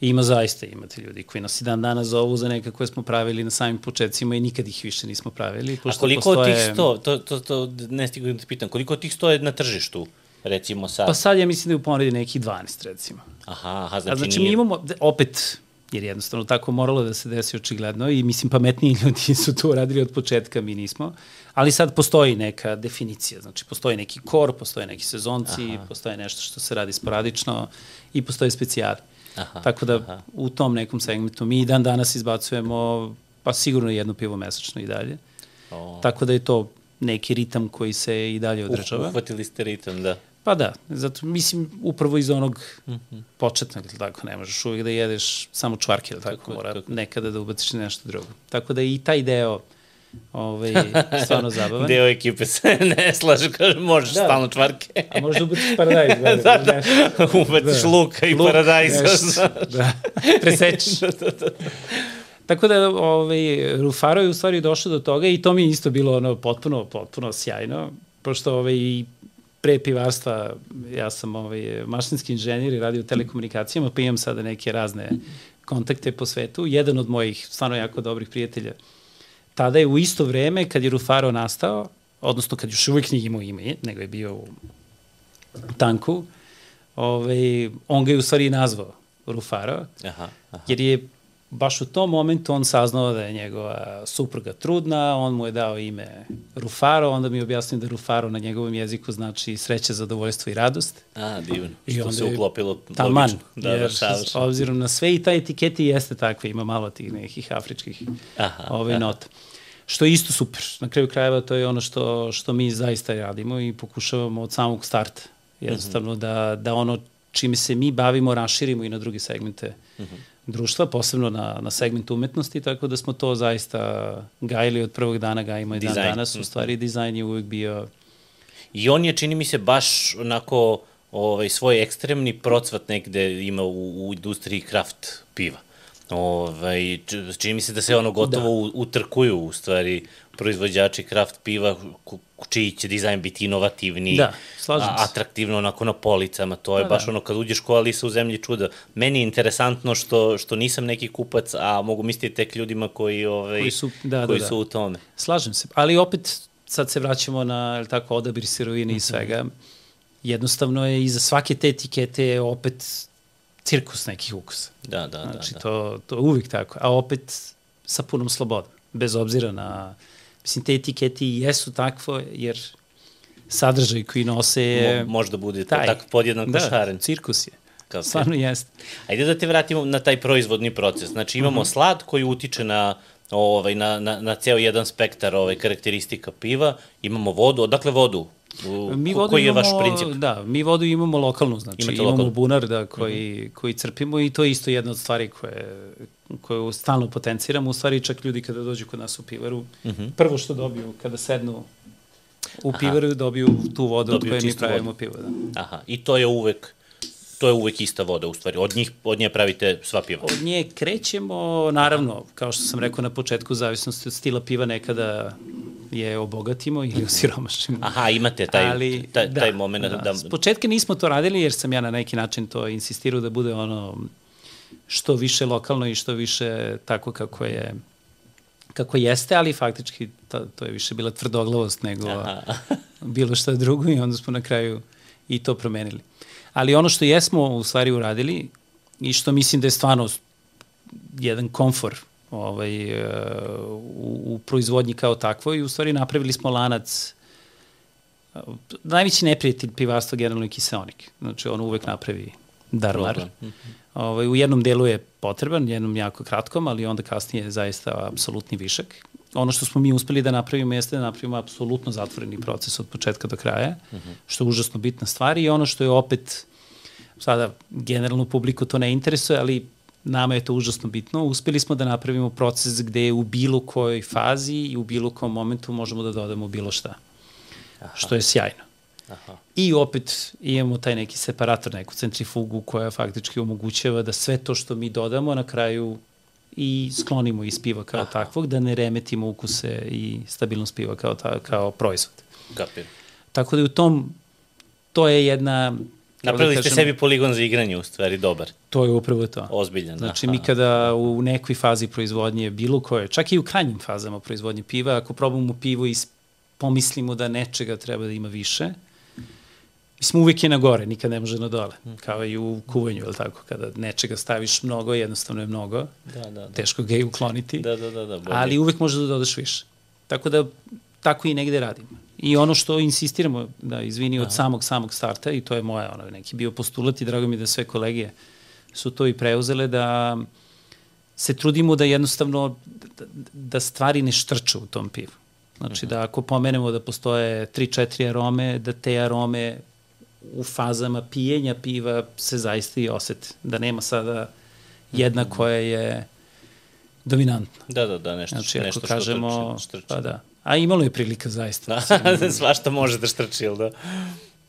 ima zaista, imate ljudi koji nas i dan danas zovu za neka koje smo pravili na samim početcima i nikad ih više nismo pravili. A koliko postoje... od tih sto, to, to, to ne stigu da te pitam, koliko od tih sto je na tržištu? recimo sad? Pa sad ja mislim da je u ponedi nekih 12 recimo. Aha, aha znači, A znači nije... mi imamo, opet, jer jednostavno tako moralo da se desi očigledno i mislim pametniji ljudi su to uradili od početka, mi nismo. Ali sad postoji neka definicija, znači postoji neki kor, postoje neki sezonci, aha. postoje nešto što se radi sporadično i postoje specijali. Aha, Tako da aha. u tom nekom segmentu mi dan danas izbacujemo pa sigurno jedno pivo mesečno i dalje. O. Tako da je to neki ritam koji se i dalje održava. Uhvatili ste ritam, da. Pa da, zato mislim upravo iz onog mm -hmm. početnog, ili tako, ne možeš uvijek da jedeš samo čvarke, ili tako, tako mora tako. nekada da ubaciš nešto drugo. Tako da i taj deo ovaj, stvarno zabavan. Deo ekipe se ne slaže, kaže, možeš da. stalno čvarke. A možeš da ubaciš paradajz. Da, da, da, da. ubaciš da. luka i Luk, paradajz. da, presečiš. da, da, da. Tako da ovaj, Rufaro je u stvari došao do toga i to mi je isto bilo ono potpuno, potpuno sjajno, pošto ovaj, pre pivarstva ja sam ovaj, mašinski inženjer i radio u telekomunikacijama, pa imam sada neke razne kontakte po svetu. Jedan od mojih stvarno jako dobrih prijatelja tada je u isto vreme kad je Rufaro nastao, odnosno kad još uvijek nije imao ime, nego je bio u tanku, ovaj, on ga je u stvari nazvao Rufaro, aha, aha. jer je baš u tom momentu on saznao da je njegova supruga trudna, on mu je dao ime Rufaro, onda mi je objasnio da Rufaro na njegovom jeziku znači sreće, zadovoljstvo i radost. A, divno. I Što se uklopilo taman, logično. Da, jer, da, s obzirom na sve i ta etiketi jeste takve, ima malo tih nekih afričkih aha, ove aha. nota. Što je isto super. Na kraju krajeva to je ono što, što mi zaista radimo i pokušavamo od samog starta. Jednostavno mm -hmm. da, da ono čime se mi bavimo raširimo i na druge segmente mm -hmm društva, posebno na, na segment umetnosti, tako da smo to zaista gajili od prvog dana, gajimo i dan danas. U stvari, dizajn je uvek bio... I on je, čini mi se, baš onako ovaj, svoj ekstremni procvat negde ima u, u industriji kraft piva. Ovaj, čini mi se da se ono gotovo da. utrkuju u stvari proizvođači kraft piva čiji će dizajn biti inovativni, da, a, atraktivno onako na policama, to je da, baš da. ono kad uđeš ko Alisa u zemlji čuda. Meni je interesantno što, što nisam neki kupac, a mogu misliti tek ljudima koji, ovaj, koji, su, da, da koji da, da. su u tome. Slažem se, ali opet sad se vraćamo na tako, odabir sirovine mm -hmm. i mhm. svega. Jednostavno je iza svake te etikete opet cirkus nekih ukusa. Da, da, znači, da. Znači, da. to, to je uvijek tako. A opet sa punom slobodom. Bez obzira na... Mislim, te etiketi jesu takvo, jer sadržaj koji nose je... Mo, možda bude taj, tako podjednako da, šaren. cirkus je. Kao Stvarno jeste. Ajde da te vratimo na taj proizvodni proces. Znači imamo mhm. -huh. slad koji utiče na ovaj, na, na, na ceo jedan spektar ovaj, karakteristika piva, imamo vodu, odakle vodu? U, mi vodu koji je imamo, vaš princip? Da, mi vodu imamo lokalnu, znači Imate imamo lokalnu. bunar da, koji, mhm. -huh. koji crpimo i to je isto jedna od stvari koje, koju stalno potenciramo. U stvari čak ljudi kada dođu kod nas u pivaru, mhm. -huh. prvo što dobiju kada sednu u pivaru dobiju tu vodu dobiju od koje mi pravimo vodu. pivo. Da. Aha, i to je uvek to je uvek ista voda u stvari. Od njih od nje pravite sva piva. Od nje krećemo, naravno, kao što sam rekao na početku, zavisnosti od stila piva nekada je obogatimo ili osiromašimo. Aha, imate taj, Ali, taj, da, taj moment. Da. da... S početka nismo to radili jer sam ja na neki način to insistirao da bude ono što više lokalno i što više tako kako je kako jeste, ali faktički to, to je više bila tvrdoglavost nego bilo šta drugo i onda smo na kraju i to promenili. Ali ono što jesmo u stvari uradili i što mislim da je stvarno jedan komfor ovaj, e, u, u proizvodnji kao takvoj i u stvari napravili smo lanac najveći neprijatelj pivarstva generalno je kiseonik. Znači on uvek napravi darmar. -hmm. ovaj, u jednom delu je potreban, jednom jako kratkom, ali onda kasnije je zaista apsolutni višak. Ono što smo mi uspeli da napravimo jeste da napravimo apsolutno zatvoreni proces od početka do kraja, -hmm. što je užasno bitna stvar i ono što je opet, sada generalnu publiku to ne interesuje, ali nama je to užasno bitno. Uspeli smo da napravimo proces gde u bilo kojoj fazi i u bilo kom momentu možemo da dodamo bilo šta. Aha. Što je sjajno. Aha. I opet imamo taj neki separator, neku centrifugu koja faktički omogućava da sve to što mi dodamo na kraju i sklonimo iz piva kao Aha. takvog, da ne remetimo ukuse i stabilnost piva kao, ta, kao proizvod. Kapir. Tako da u tom, to je jedna... Da Napravili da kažem, ste sebi poligon za igranje, u stvari, dobar. To je upravo to. Ozbiljan, Znači, aha. mi kada u nekoj fazi proizvodnje, bilo koje, čak i u krajnjim fazama proizvodnje piva, ako probamo pivo i pomislimo da nečega treba da ima više, Mislim, uvijek je na gore, nikad ne može na dole. Mm. Kao i u kuvanju, ili tako, kada nečega staviš mnogo, jednostavno je mnogo. Da, da, da. Teško ga je ukloniti. Da, da, da. da bolje. ali uvijek može da dodaš više. Tako da, tako i negde radimo. I ono što insistiramo, da izvini, od Aha. samog, samog starta, i to je moja, ono, neki bio postulat i drago mi da sve kolege su to i preuzele, da se trudimo da jednostavno, da, da stvari ne štrču u tom pivu. Znači, da ako pomenemo da postoje 3-4 arome, da te arome u fazama pijenja piva se zaista i oseti. Da nema sada jedna koja je dominantna. Da, da, da, nešto, Znači, nešto kažemo, što trči. štrči. pa da. A imalo je prilika zaista. Svašta može da štrči, ili da?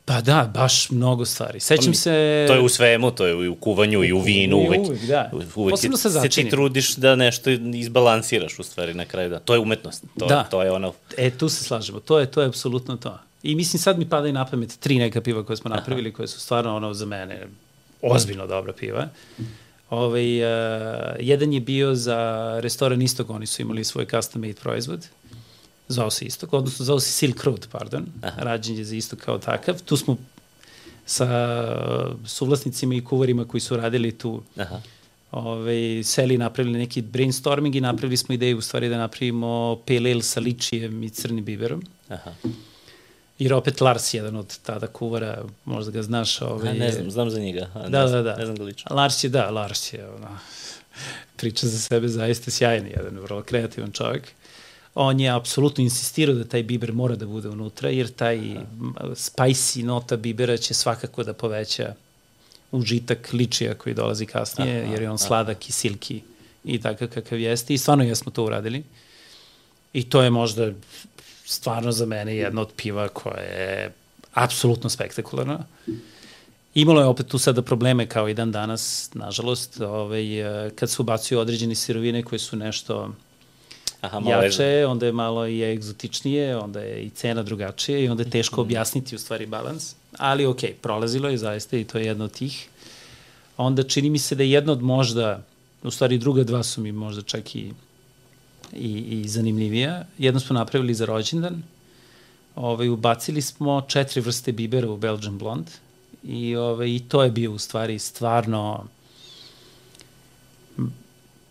Pa da, baš mnogo stvari. Sećam se... To je u svemu, to je i u kuvanju, i u vinu, I uvek. uvek, da. Uvek Posebno se, sa se ti začinim. trudiš da nešto izbalansiraš u stvari na kraju. Da. To je umetnost. To, Da. to je ono... E, tu se slažemo. To je, to je apsolutno to. I mislim, sad mi pada i na pamet tri neka piva koje smo napravili, koje su stvarno ono za mene ozbiljno dobra piva. Ovaj, uh, jedan je bio za restoran Istok, oni su imali svoj custom made proizvod. Zvao se Istok, odnosno zvao se Silk Road, pardon. Aha. Rađen je za Istok kao takav. Tu smo sa suvlasnicima i kuvarima koji su radili tu Aha. ovaj, seli napravili neki brainstorming i napravili smo ideju u stvari da napravimo pale ale sa ličijem i crnim biberom. Aha. Jer opet Lars, jedan od tada kuvara, možda ga znaš. Ovaj, A, ne znam, znam za njega. A, Da, ne znam, da, da. Ne znam ga lično. Lars je, da, Lars je, ono, priča za sebe zaista sjajan, jedan vrlo kreativan čovjek. On je apsolutno insistirao da taj biber mora da bude unutra, jer taj spicy nota bibera će svakako da poveća užitak ličija koji dolazi kasnije, Aha, jer je on aha. sladak i silki i takav kakav jeste. I stvarno jesmo to uradili. I to je možda stvarno za mene jedno od piva koje je apsolutno spektakularno. Imalo je opet tu sada probleme kao i dan danas, nažalost, ovaj, eh, kad se ubacuju određene sirovine koje su nešto Aha, malo jače, je... onda je malo i egzotičnije, onda je i cena drugačija i onda je teško objasniti u stvari balans. Ali ok, prolazilo je zaista i to je jedno od tih. Onda čini mi se da je jedno od možda, u stvari druga dva su mi možda čak i, i, i zanimljivija. Jedno smo napravili za rođendan, ovaj, ubacili smo četiri vrste bibera u Belgian Blonde i, ovaj, i to je bio u stvari stvarno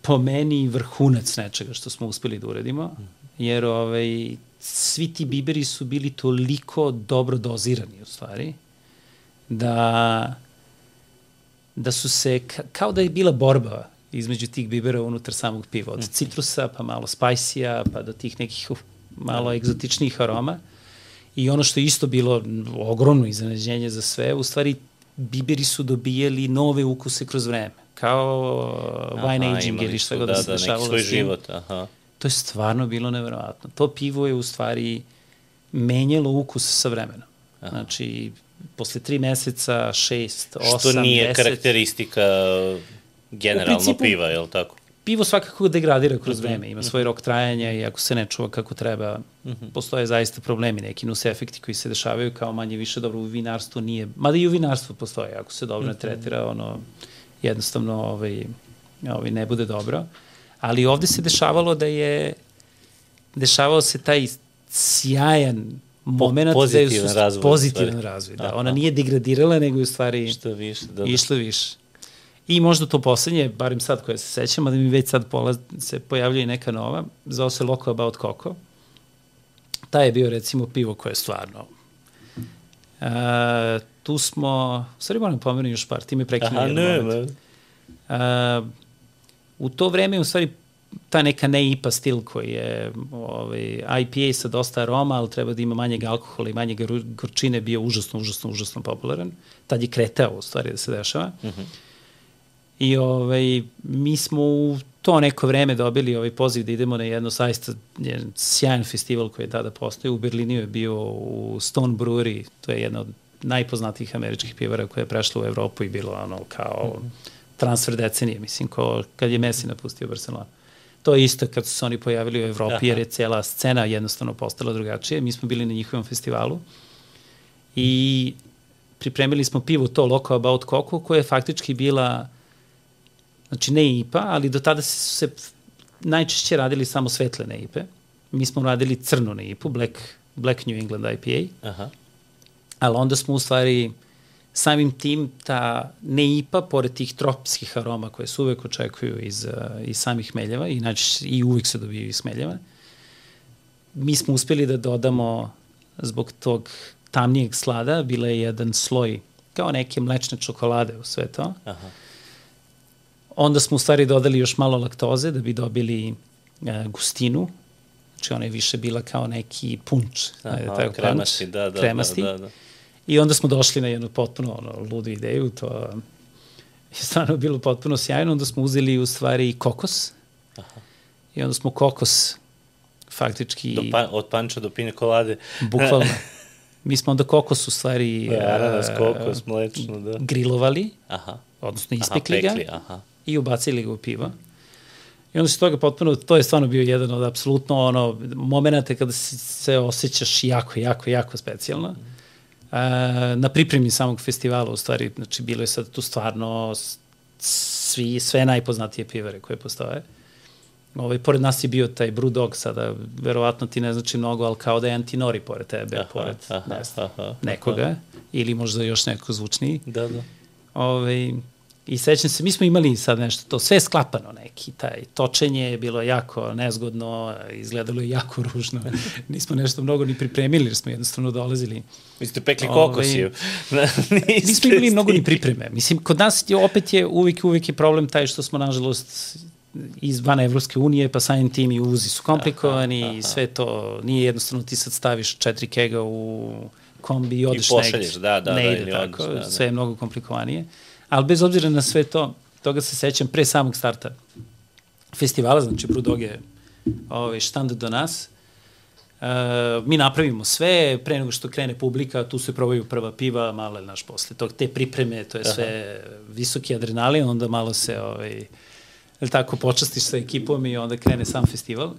po meni vrhunac nečega što smo uspeli da uradimo, jer ovaj, svi ti biberi su bili toliko dobro dozirani u stvari, da, da su se, ka, kao da je bila borba između tih bibera unutar samog piva, od citrusa, pa malo spajsija, pa do tih nekih uf, malo egzotičnijih aroma. I ono što je isto bilo ogromno iznenađenje za sve, u stvari biberi su dobijali nove ukuse kroz vreme, kao wine aging ili šta god da, da, se da, neki dešavalo svoj s tim. život, aha. To je stvarno bilo neverovatno. To pivo je u stvari menjalo ukus sa vremenom. Aha. Znači, posle tri meseca, šest, osam, Što nije deset, karakteristika generalno principu- piva, je li tako? pivo svakako degradira kroz Mhm, vreme, ima svoj rok trajanja i ako se ne čuva kako treba, Mhm. postoje zaista problemi, neki nus efekti koji se dešavaju kao manje više dobro u vinarstvu nije, mada i u vinarstvu postoje, ako se Mhm. dobro ne tretira, ono, jednostavno ovaj, ovaj, ne bude dobro. Ali ovde se dešavalo da je, dešavao se taj sjajan moment da je pozitivan su- razvoj, pozitivan razvoj, da. Aha. Ona nije degradirala, nego je u stvari Što više, da, da. išlo više. I možda to poslednje, barim sad koje se sećam, a da mi već sad pola, se pojavljuje neka nova, zvao se Loco About Coco. Taj je bio recimo pivo koje je stvarno... Uh, tu smo, u stvari moram pomenuti još par, ti me prekinuo Aha, jedan ne, moment. ne. Uh, u to vreme, u stvari, ta neka ne IPA stil koji je ovaj, IPA sa dosta aroma, ali treba da ima manjeg alkohola i manje gorčine, bio užasno, užasno, užasno popularan. Tad je kretao, u stvari, da se dešava. Mm -hmm. I ovaj, mi smo u to neko vreme dobili ovaj poziv da idemo na jedno zaista jedan sjajan festival koji je tada postao. U Berlinu je bio u Stone Brewery, to je jedna od najpoznatijih američkih pivara koja je prešla u Evropu i bilo ono kao mm -hmm. transfer decenije, mislim, ko kad je Messi napustio Barcelona. To je isto kad su se oni pojavili u Evropi, Aha. jer je cela scena jednostavno postala drugačije. Mi smo bili na njihovom festivalu i pripremili smo pivo to Loco About Coco, koja je faktički bila znači ne IPA, ali do tada su se najčešće radili samo svetle ne IPE. Mi smo radili crnu ne IPU, Black, Black New England IPA, Aha. Ali onda smo u stvari samim tim ta ne IPA, pored tih tropskih aroma koje se uvek očekuju iz, uh, iz samih meljeva i, znači, i uvek se dobijaju iz meljeva, mi smo uspeli da dodamo zbog tog tamnijeg slada, bila je jedan sloj kao neke mlečne čokolade u sve to. Aha. Onda smo u stvari dodali još malo laktoze da bi dobili e, gustinu. Znači ona je više bila kao neki punč. Aha, ajde, tako kremasti, punch, da, da, kremasti. da, da, da. I onda smo došli na jednu potpuno ono, ludu ideju, to je stvarno bilo potpuno sjajno, onda smo uzeli u stvari kokos Aha. i onda smo kokos faktički... Do pa, od panča do pine kolade. Bukvalno. Mi smo onda kokos u stvari... Ananas, kokos, mlečno, da. Grilovali, aha. odnosno ispekli aha, pekli, ga aha. i ubacili ga u pivo. I onda se toga potpuno, to je stvarno bio jedan od apsolutno ono, momenta kada se, se osjećaš jako, jako, jako specijalno. Mm. Uh, na pripremi samog festivala, u stvari, znači, bilo je sad tu stvarno svi, sve najpoznatije pivare koje postoje. Ovaj, pored nas je bio taj Brewdog, sada verovatno ti ne znači mnogo, ali kao da je Antinori pored tebe, aha, pored aha, ne aha, nekoga, aha. ili možda još neko zvučniji. Da, da. Ovaj, I sećam se, mi smo imali sad nešto, to sve sklapano neki, taj točenje je bilo jako nezgodno, izgledalo je jako ružno. Nismo nešto mnogo ni pripremili, jer smo jednostavno dolazili. Vi ste pekli kokosiju. Ove, nismo imali mnogo ni pripreme. Mislim, kod nas je, opet je uvijek, uvijek je problem taj što smo, nažalost, izvan Evropske unije, pa samim tim i uzi su komplikovani aha, aha. i sve to nije jednostavno ti sad staviš četiri kega u kombi i odeš negdje. da, da, ne da, ide tako, da, da. sve je mnogo komplikovanije. Ali bez obzira na sve to, toga se sećam pre samog starta festivala, znači Brudog je ovaj, štand do nas. Uh, mi napravimo sve, pre nego što krene publika, tu se probaju prva piva, malo je naš posle tog, te pripreme, to je sve Aha. visoki adrenalin, onda malo se ovaj, ili tako, počastiš sa ekipom i onda krene sam festival.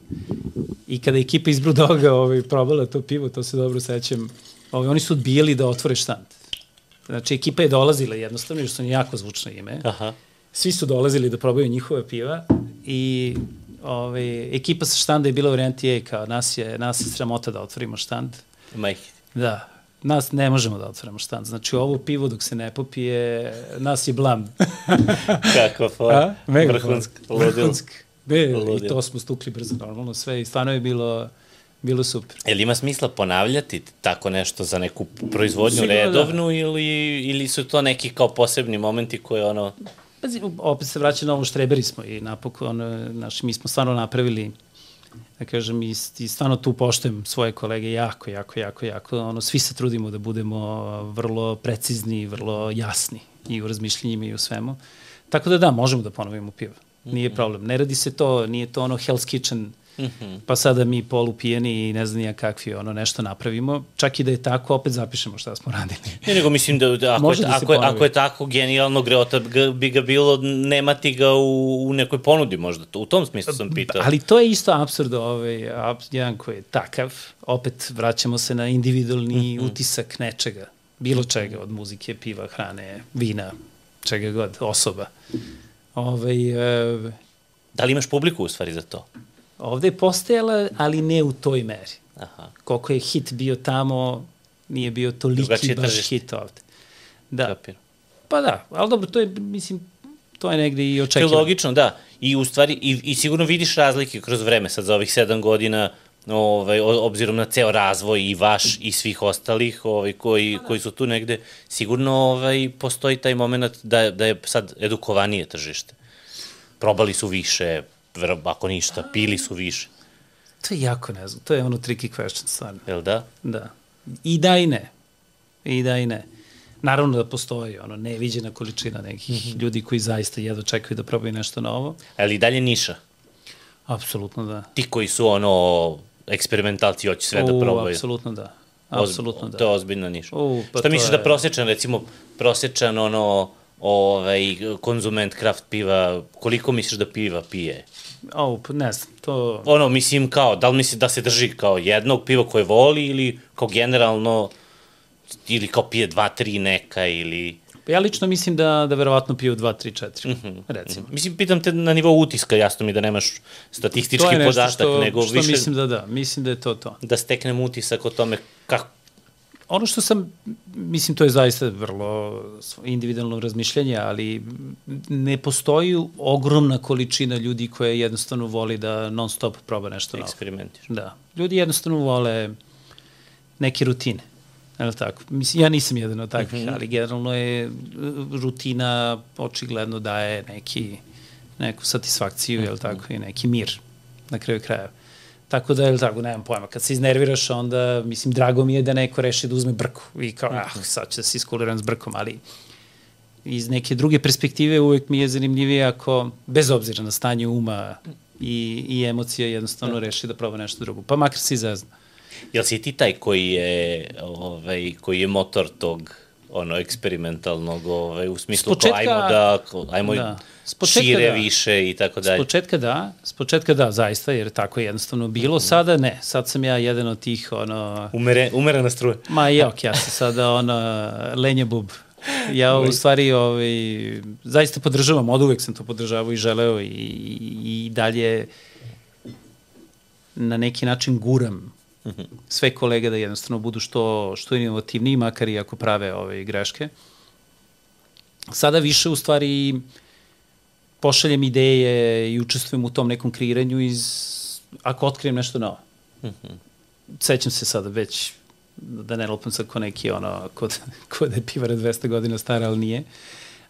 I kada ekipa iz Brudoga ovaj, probala to pivo, to se dobro sećam, ovaj, oni su odbijali da otvore štand. Znači, ekipa je dolazila jednostavno, jer su jako zvučno ime. Aha. Svi su dolazili da probaju njihove piva i ovaj, ekipa sa štanda je bila u varijanti, je, kao, nas je, nas je sramota da otvorimo štand. Majh. Da, nas ne možemo da otvorimo štand. Znači, ovo pivo dok se ne popije, nas je blam. Kako for, vrhunsk, ludil. Ne, i to smo stukli brzo, normalno sve i stvarno je bilo bilo super. Jel ima smisla ponavljati tako nešto za neku proizvodnju Sigurno da. redovnu da. ili, ili su to neki kao posebni momenti koje ono... Pazi, opet se vraća na ovo štreberi smo i napokon, naši, mi smo stvarno napravili da kažem, i, i stvarno tu poštujem svoje kolege jako, jako, jako, jako, ono, svi se trudimo da budemo vrlo precizni, vrlo jasni i u razmišljenjima i u svemu. Tako da da, možemo da ponovimo pivo. Nije mhm. problem. Ne radi se to, nije to ono Hell's Kitchen Mm -hmm. Pa sada mi polupijeni i ne znam nija kakvi ono nešto napravimo, čak i da je tako, opet zapišemo šta smo radili. Ne, nego mislim da, da ako, je, da ako, je, ako je tako genijalno greota, bi ga bilo nemati ga u, u nekoj ponudi možda, u tom smislu sam pitao. Ali to je isto absurd, ovaj, jedan koji je takav, opet vraćamo se na individualni mm -hmm. utisak nečega, bilo čega, od muzike, piva, hrane, vina, čega god, osoba. Ovaj, e... Da li imaš publiku u stvari za to? Ovde je postojala, ali ne u toj meri. Aha. Koliko je hit bio tamo, nije bio toliki Drugačije baš tržište. hit ovde. Da. Kapir. Pa da, ali dobro, to je, mislim, to je negde i očekivano. To je logično, da. I u stvari, i, i sigurno vidiš razlike kroz vreme, sad za ovih sedam godina, ovaj, obzirom na ceo razvoj i vaš i svih ostalih ovaj, koji, koji su tu negde, sigurno ovaj, postoji taj moment da, da je sad edukovanije tržište. Probali su više, ako ništa, pili su više. To je jako ne znam, to je ono tricky question stvarno. Jel da? Da. I da i ne. I da i ne. Naravno da postoji ono neviđena količina nekih mm -hmm. ljudi koji zaista jedva čekaju da probaju nešto novo. Ali i dalje niša? Apsolutno da. Ti koji su ono eksperimentalci hoće sve da U, da probaju. Apsolutno da. Apsolutno da. To je ozbiljna niša. U, pa Šta misliš da je... da prosječan, recimo, prosječan ono, ovaj, konzument kraft piva, koliko misliš da piva pije? O, pa ne znam, to... Ono, mislim, kao, da li misli da se drži kao jednog piva koje voli ili kao generalno, ili kao pije dva, tri neka ili... Pa ja lično mislim da, da verovatno piju 2, 3, 4, mm -hmm. recimo. Mislim, pitam te na nivou utiska, jasno mi da nemaš statistički podatak, što, nego što više... mislim da da, mislim da je to to. Da steknem utisak o tome kako, ono što sam, mislim, to je zaista vrlo individualno razmišljanje, ali ne postoji ogromna količina ljudi koje jednostavno voli da non stop proba nešto novo. Eksperimentiš. Da. Ljudi jednostavno vole neke rutine. Je tako? Mislim, ja nisam jedan od takvih, mm -hmm. ali generalno je rutina očigledno daje neki, neku satisfakciju, mm -hmm. je tako, i neki mir na kraju krajeva. Tako da, je tako, nemam pojma, kad se iznerviraš, onda, mislim, drago mi je da neko reši da uzme brku i kao, ah, sad će da se iskuliram s brkom, ali iz neke druge perspektive uvek mi je zanimljivije ako, bez obzira na stanje uma i, i emocija, jednostavno da. reši da proba nešto drugo. Pa makar se izazna. Jel si ti taj koji je, ovaj, koji je motor tog ono eksperimentalnog ovaj, u smislu početka, ajmo da ajmo da. Šire da. više i tako dalje. S početka da, s početka da, zaista, jer tako je jednostavno bilo. Mhm. Sada ne, sad sam ja jedan od tih ono... Umere, umerena struja. Ma je, ok, ja sam sada ono lenje bub. Ja u stvari ovaj, zaista podržavam, od uvek sam to podržavao i želeo i, i, i dalje na neki način guram sve kolege da jednostavno budu što, što inovativniji, makar i ako prave ove greške. Sada više u stvari pošaljem ideje i učestvujem u tom nekom kreiranju iz, ako otkrijem nešto novo. Mm -hmm. Sećam se sada već, da ne lupam sad ko neki ono, kod, kod je pivara 200 godina stara, ali nije.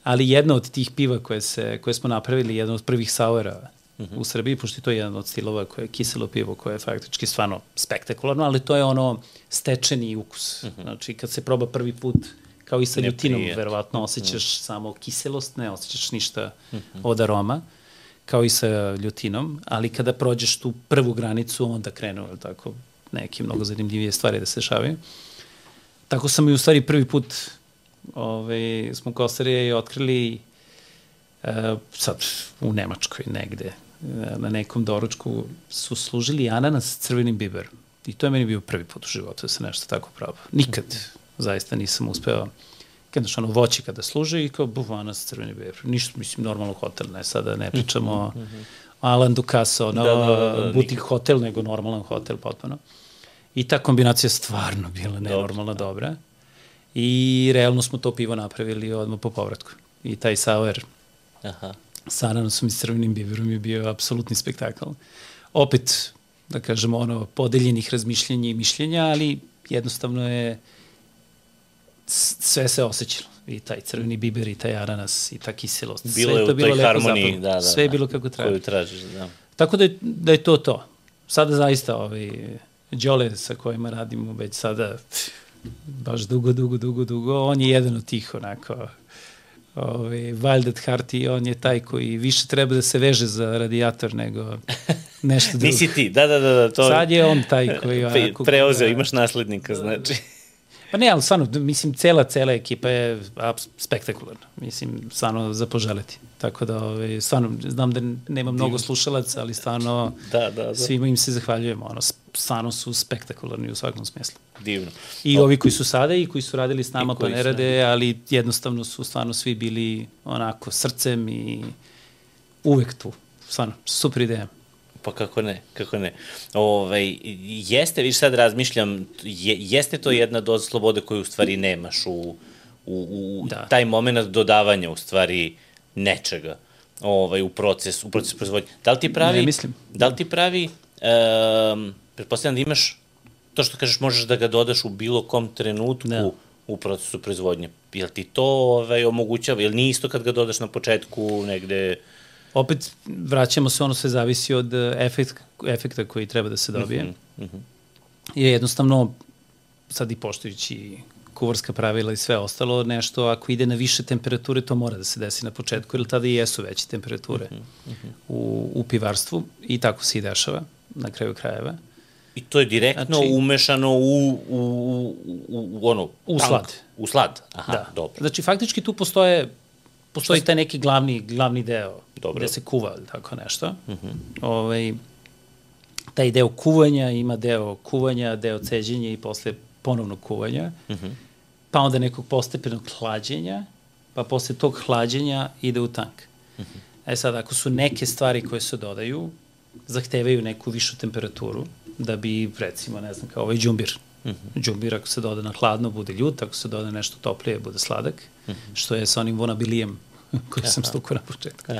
Ali jedna od tih piva koje, se, koje smo napravili, jedna od prvih sauera uh -huh. u Srbiji, pošto je to jedan od stilova koje je kiselo pivo, koje je faktički stvarno spektakularno, ali to je ono stečeni ukus. Uh -huh. Znači, kad se proba prvi put, kao i sa ljutinom, verovatno osjećaš -huh. samo kiselost, ne osjećaš ništa uh -huh. od aroma, kao i sa ljutinom, ali kada prođeš tu prvu granicu, onda krenu, tako, neke mnogo zanimljivije stvari da se dešavaju. Tako sam i u stvari prvi put ovaj, smo Kostarije i otkrili uh, sad u Nemačkoj negde, na nekom doručku su služili ananas s crvenim biberom. I to je meni bio prvi put u životu da se nešto tako probao. Nikad zaista nisam uspeo kada što ono voće kada služe i kao s crvenim biberom. Ništa, mislim, normalno hotel, ne sada ne pričamo o Alan Ducaso, no, da, da, da, da, butik hotel, nego normalan hotel potpuno. I ta kombinacija stvarno bila nenormalno da. dobra. I realno smo to pivo napravili odmah po povratku. I taj sour Aha sa ananasom i crvenim biberom je bio apsolutni spektakl. Opet, da kažemo, ono, podeljenih razmišljenja i mišljenja, ali jednostavno je sve se osjećalo. I taj crveni biber, i taj ananas, i ta kiselost. Bilo sve je u toj harmoniji, da, da. Sve je bilo kako treba. Koju tražiš, da. Tako da je, da je to to. Sada zaista ovaj, Đole sa kojima radimo već sada baš dugo, dugo, dugo, dugo, on je jedan od tih onako ovaj, Wild at Heart i on je taj koji više treba da se veže za radijator nego nešto drugo. Nisi ti, da, da, da. da to... Sad je on taj koji... Pre, preozeo, imaš naslednika, znači. Pa ne, ali stvarno, mislim, cela, cela ekipa je spektakularna. Mislim, stvarno za poželiti. Tako da, ove, ovaj, stvarno, znam da nema mnogo slušalaca, ali stvarno da, da, da. svima im se zahvaljujemo. Ono, stvarno su spektakularni u svakom smislu. Divno. I o... ovi koji su sada i koji su radili s nama to ne rade, ali jednostavno su stvarno svi bili onako srcem i uvek tu. Stvarno, super ideja. Pa kako ne, kako ne. Ove, ovaj, jeste, viš sad razmišljam, je, jeste to jedna doza slobode koju u stvari nemaš u, u, u da. taj moment dodavanja u stvari nečega ovaj, u proces, u proces proizvodnje. Da li ti pravi... Ne, mislim. Da li ti pravi... Um, pretpostavljam da imaš to što kažeš možeš da ga dodaš u bilo kom trenutku ne. Da. u procesu proizvodnje. Jel ti to ovaj, omogućava? Jel nije isto kad ga dodaš na početku negde opet vraćamo se, ono sve zavisi od e, efekt, efekta koji treba da se dobije. Mm -hmm. Je jednostavno, sad i poštujući kuvarska pravila i sve ostalo, nešto ako ide na više temperature, to mora da se desi na početku, jer tada i jesu veće temperature mm -hmm. u, u pivarstvu i tako se i dešava na kraju krajeva. I to je direktno znači, umešano u, u, u, u, u ono... U tank, slad. U slad, aha, da. dobro. Znači, faktički tu postoje postoji taj neki glavni, glavni deo Dobro. gde se kuva ili tako nešto. Uh mhm. -huh. ovaj, taj deo kuvanja ima deo kuvanja, deo ceđenja i posle ponovnog kuvanja. Mhm. -huh. Pa onda nekog postepenog hlađenja, pa posle tog hlađenja ide u tank. Mhm. -huh. E sad, ako su neke stvari koje se dodaju, zahtevaju neku višu temperaturu, da bi, recimo, ne znam, kao ovaj džumbir, Mm -hmm. Džumbir ako se doda na hladno bude ljut, ako se doda nešto toplije bude sladak, mm -hmm. što je sa onim vonabilijem koji sam stukao na početku,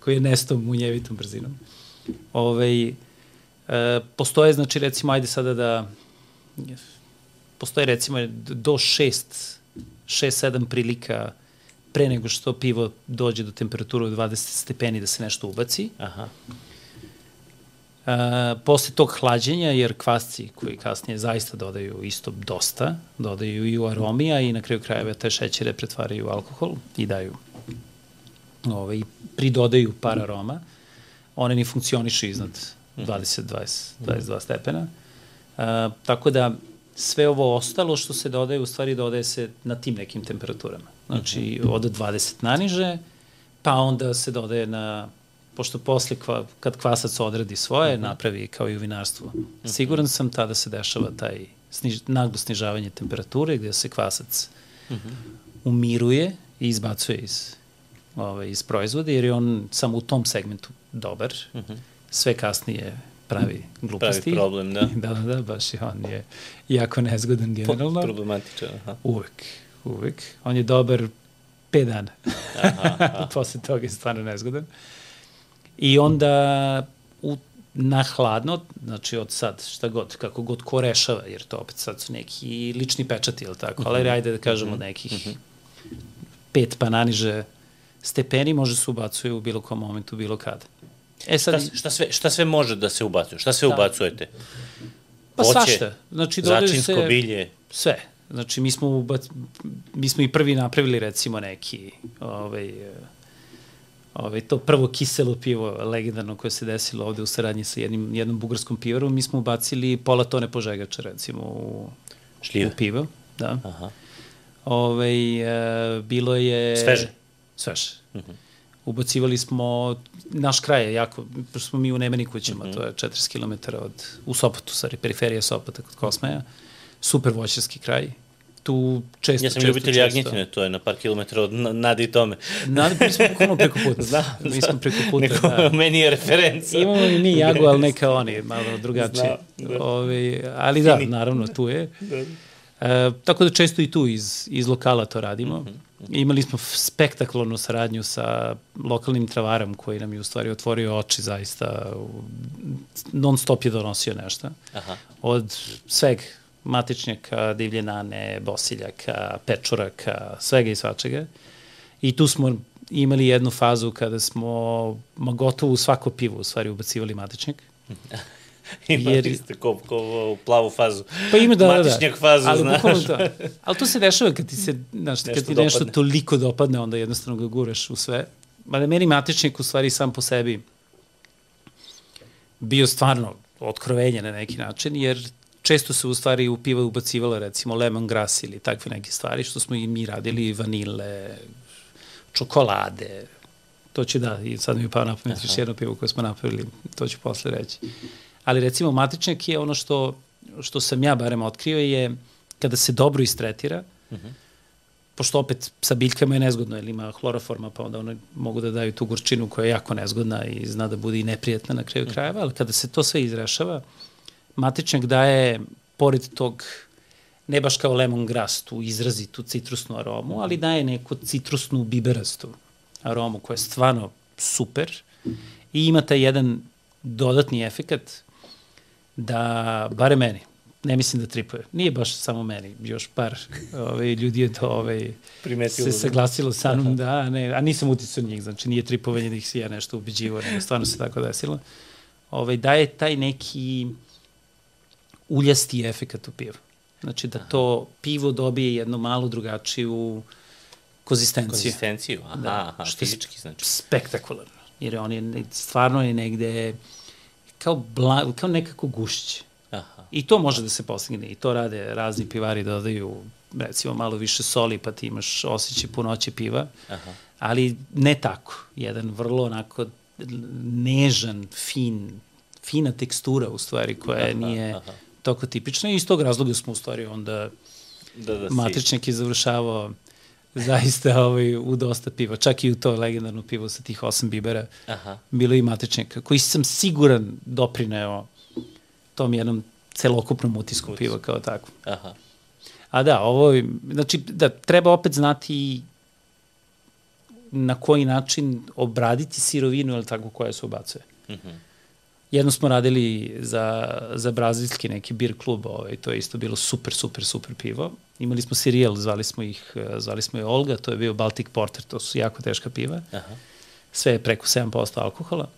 koji je nestao munjevitom brzinom. Ove, e, postoje, znači recimo, ajde sada da, postoje recimo do šest, šest, sedam prilika pre nego što pivo dođe do temperature od 20 stepeni da se nešto ubaci. Aha. Uh, posle tog hlađenja, jer kvasci koji kasnije zaista dodaju isto dosta, dodaju i u aromija i na kraju krajeva te šećere pretvaraju u alkohol i daju ovaj, pridodaju par aroma, one ni funkcionišu iznad 20, 20, 22 stepena. Uh, tako da sve ovo ostalo što se dodaje, u stvari dodaje se na tim nekim temperaturama. Znači od 20 naniže, pa onda se dodaje na pošto posle kva, kad kvasac odradi svoje, uh -huh. napravi kao i u vinarstvu. Uh -huh. Siguran sam tada se dešava taj sniž, naglo snižavanje temperature gde se kvasac uh -huh. umiruje i izbacuje iz, ovaj, iz proizvoda, jer je on samo u tom segmentu dobar. Uh -huh. Sve kasnije pravi gluposti. Pravi problem, da. da, da, da, baš je on je jako nezgodan generalno. Problematičan, aha. Uvek, uvek. On je dobar 5 dana. Aha, aha. Posle toga je stvarno nezgodan. I onda u, na hladno, znači od sad šta god, kako god ko rešava, jer to opet sad su neki lični pečati, ili tako, ali mhm. ajde da kažemo mhm. nekih mhm. pet pa naniže stepeni može se ubacuje u bilo kom momentu, bilo kada. E sad, šta, šta, sve, šta sve može da se ubacuje? Šta sve da. ubacujete? Pa Oće, svašta. Znači, začinsko se, bilje? Sve. Znači, mi smo, ubac, mi smo i prvi napravili, recimo, neki ovaj, ovaj, to prvo kiselo pivo legendarno koje se desilo ovde u saradnji sa jednim, jednom bugarskom pivarom, mi smo ubacili pola tone požegača, recimo, u, Šljive. u pivo. Da. Aha. Ove, ovaj, e, bilo je... Sveže? Sveže. Uh mhm. -huh. Ubacivali smo, naš kraj je jako, pošto smo mi u Nemenikućima, uh -huh. to je 40 km od, u Sopotu, stvari, periferija Sopota kod Kosmeja, super voćarski kraj, tu često, Ja sam često, ljubitelj Jagnjetine, to je na par kilometra od Nadi i Tome. Nadi, mi smo bukvalno preko puta. Znam, mi smo preko puta, Neko, da. Meni je referenca. Imamo i mi Jagu, ali neka oni, malo drugačije. Znam, da. Ove, ali da, naravno, tu je. Da. E, tako da često i tu iz, iz lokala to radimo. Mm -hmm. Imali smo spektakularnu saradnju sa lokalnim travarom koji nam je u stvari otvorio oči zaista. Non stop je donosio nešto. Aha. Od sveg matičnjaka, divljenane, bosiljaka, pečuraka, svega i svačega. I tu smo imali jednu fazu kada smo ma gotovo u svako pivo u stvari ubacivali matičnjak. Imali jer... ste ko, ko plavu fazu. Pa ima da, Matičnjak da. fazu, ali, znaš. To. Ali to se dešava kad ti se, znaš, nešto kad ti nešto dopadne. toliko dopadne, onda jednostavno ga guraš u sve. Mada meni matičnik u stvari sam po sebi bio stvarno otkrovenje na neki način, jer često se u stvari u piva ubacivala recimo lemongrass ili takve neke stvari, što smo i mi radili, vanile, čokolade, to će da, i sad mi je pao na pamet još jedno pivo koje smo napravili, to ću posle reći. Ali recimo matičnjak je ono što, što sam ja barem otkrio je kada se dobro istretira, uh mhm. -huh. pošto opet sa biljkama je nezgodno, jer ima hloroforma, pa onda one mogu da daju tu gorčinu koja je jako nezgodna i zna da bude i neprijatna na kraju krajeva, ali kada se to sve izrešava, matičnjak daje, pored tog, ne baš kao lemongrass, tu izrazitu citrusnu aromu, ali daje neku citrusnu biberastu aromu koja je stvarno super i ima taj jedan dodatni efekat da, bare meni, ne mislim da tripuje. Nije baš samo meni, još par ovaj, ljudi je to ovaj, Primetilo, se da. saglasilo sa mnom, da, ne, a nisam uticao njih, znači nije tripovanje da ih si ja nešto ubeđivo, nego stvarno se tako desilo. Ovaj, daje taj neki uljasti efekat u pivu. Znači da to pivo dobije jednu malo drugačiju konzistenciju. Konzistenciju, aha, da, aha, fizički znači. Spektakularno. Jer on je, stvarno je negde kao, bla, kao nekako gušće. Aha. I to može da se postigne. I to rade razni pivari, dodaju recimo malo više soli, pa ti imaš osjećaj punoće piva. Aha. Ali ne tako. Jedan vrlo onako nežan, fin, fina tekstura u stvari koja aha, nije aha tako tipično i iz tog razloga smo u stvari onda da, da, Matričnik je završavao zaista ovaj, u dosta piva, čak i u to legendarno pivo sa tih osam bibera, Aha. bilo i Matričnik, koji sam siguran doprineo tom jednom celokupnom utisku Utis. piva kao tako. Aha. A da, ovo, znači, da, treba opet znati na koji način obraditi sirovinu ili tako koja se ubacuje. Mhm. Mm Jedno smo radili za, za brazilski neki bir klub, ovaj, to je isto bilo super, super, super pivo. Imali smo Siriel, zvali smo ih, zvali smo je Olga, to je bio Baltic Porter, to su jako teška piva. Aha. Sve je preko 7% alkohola.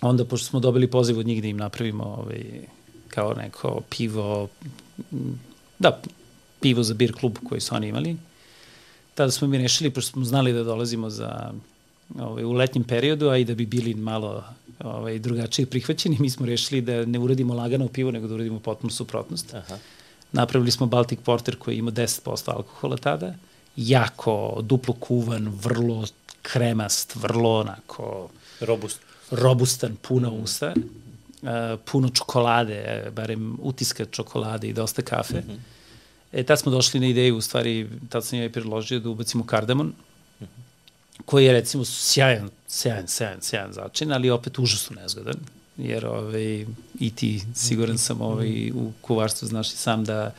onda, pošto smo dobili poziv od njih da im napravimo ovaj, kao neko pivo, da, pivo za bir klub koji su oni imali, tada smo mi rešili, pošto smo znali da dolazimo za, ovaj, u letnjem periodu, a i da bi bili malo ovaj, drugačije prihvaćeni, mi smo rešili da ne uradimo lagano pivo, nego da uradimo potpuno suprotnost. Aha. Napravili smo Baltic Porter koji ima 10% alkohola tada, jako duplo kuvan, vrlo kremast, vrlo onako... Robust. Robustan, puna usta, uh, puno čokolade, barem utiska čokolade i dosta kafe. Mm -hmm. E, tad smo došli na ideju, u stvari, tad sam i predložio da ubacimo kardamon, koji je recimo sjajan, sjajan, sjajan, sjajan začin, ali opet užasno nezgodan, jer ovaj, i ti siguran sam ovaj, u kuvarstvu znaš i sam da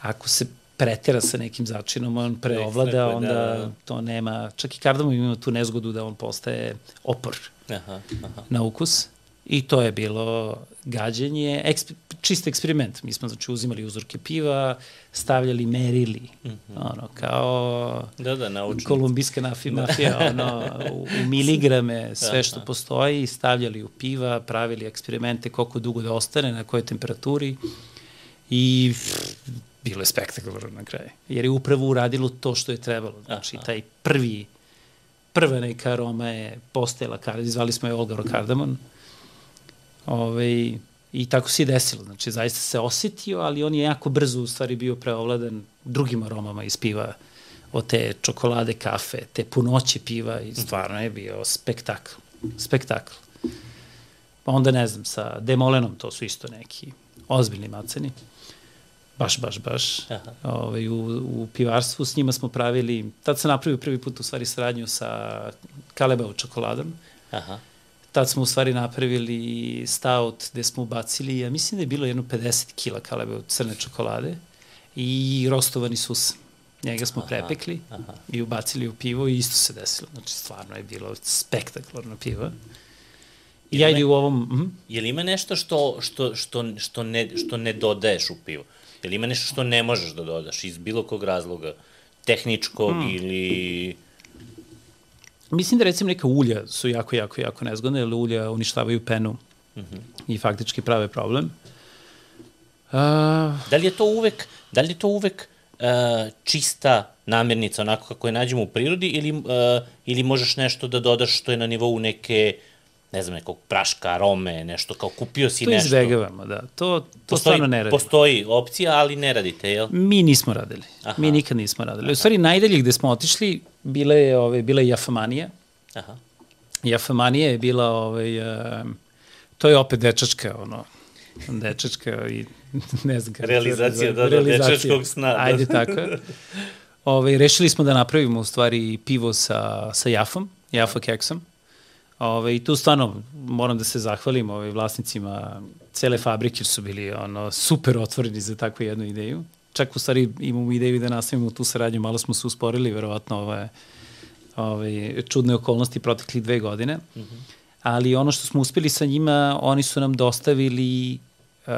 ako se pretera sa nekim začinom, on preovlada, onda da. to nema, čak i kardamom ima tu nezgodu da on postaje opor aha, aha. na ukus. I to je bilo gađenje, eksp, čist eksperiment. Mi smo znači uzimali uzorke piva, stavljali, merili, mm -hmm. ono, kao da, da, naučnici. kolumbijska nafi, da. mafija, ono, u, u miligrame sve što postoji, stavljali u piva, pravili eksperimente koliko dugo da ostane, na kojoj temperaturi i bilo je spektakularno na kraju. Jer je upravo uradilo to što je trebalo. Znači, Aha. taj prvi, prva neka aroma je postajala, zvali smo je Olgaro Kardamon, mm Ove, I tako se i desilo. Znači, zaista se osetio, ali on je jako brzo u stvari bio preovladan drugim aromama iz piva od te čokolade, kafe, te punoće piva i stvarno je bio spektakl. Spektakl. Pa onda ne znam, sa Demolenom to su isto neki ozbiljni maceni. Baš, baš, baš. Aha. Ove, ovaj, u, u pivarstvu s njima smo pravili, tad sam napravio prvi put u stvari saradnju sa Kalebao čokoladom. Aha tad smo u stvari napravili stout gde smo ubacili, ja mislim da je bilo jedno 50 kila kalebe od crne čokolade i rostovani sus. Njega smo aha, prepekli aha. i ubacili u pivo i isto se desilo. Znači, stvarno je bilo spektakularno pivo. I i u ovom... Mm? Je li ima nešto što, što, što, što, ne, što ne dodaješ u pivo? Je li ima nešto što ne možeš da dodaš iz bilo kog razloga? Tehničkog mm. ili Mislim da recimo neka ulja su jako, jako, jako nezgodne, jer ulja uništavaju penu mm -hmm. i faktički prave problem. Uh, da li je to uvek, da li je to uvek uh, čista namirnica onako kako je nađemo u prirodi ili, uh, ili možeš nešto da dodaš što je na nivou neke ne znam, nekog praška, arome, nešto, kao kupio si to nešto. To izbegavamo, da. To, to postoji, stvarno ne radimo. Postoji opcija, ali ne radite, jel? Mi nismo radili. Aha. Mi nikad nismo radili. Aha. U stvari, najdalje gde smo otišli, bile je, ove, bila je Jafamanija. Aha. Jafamanija je bila, ovaj, uh, to je opet dečačka, ono, dečačka i ne znam. Realizacija, da, da, dečačkog sna. Da. Ajde tako. Ove, ovaj, rešili smo da napravimo u stvari pivo sa, sa Jafom, Jafa keksom. Ove, I tu stvarno moram da se zahvalim ovaj, vlasnicima cele fabrike, su bili ono, super otvoreni za takvu jednu ideju. Čak u stvari imamo ideju da nastavimo tu saradnju, malo smo se usporili, verovatno ove, ove, čudne okolnosti protekli dve godine. Mm -hmm. Ali ono što smo uspeli sa njima, oni su nam dostavili uh,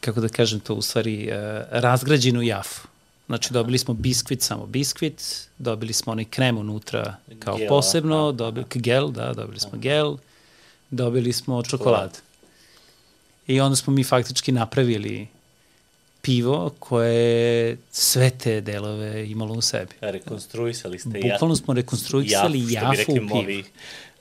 kako da kažem to, u stvari, uh, razgrađenu jafu. Znači dobili smo biskvit, samo biskvit, dobili smo onaj krem unutra kao Gela, posebno, dobili, gel, da, dobili smo gel, dobili smo čokolad. I onda smo mi faktički napravili pivo koje sve te delove imalo u sebi. A rekonstruisali ste Bukvalno smo rekonstruisali jafu, jafu u pivu.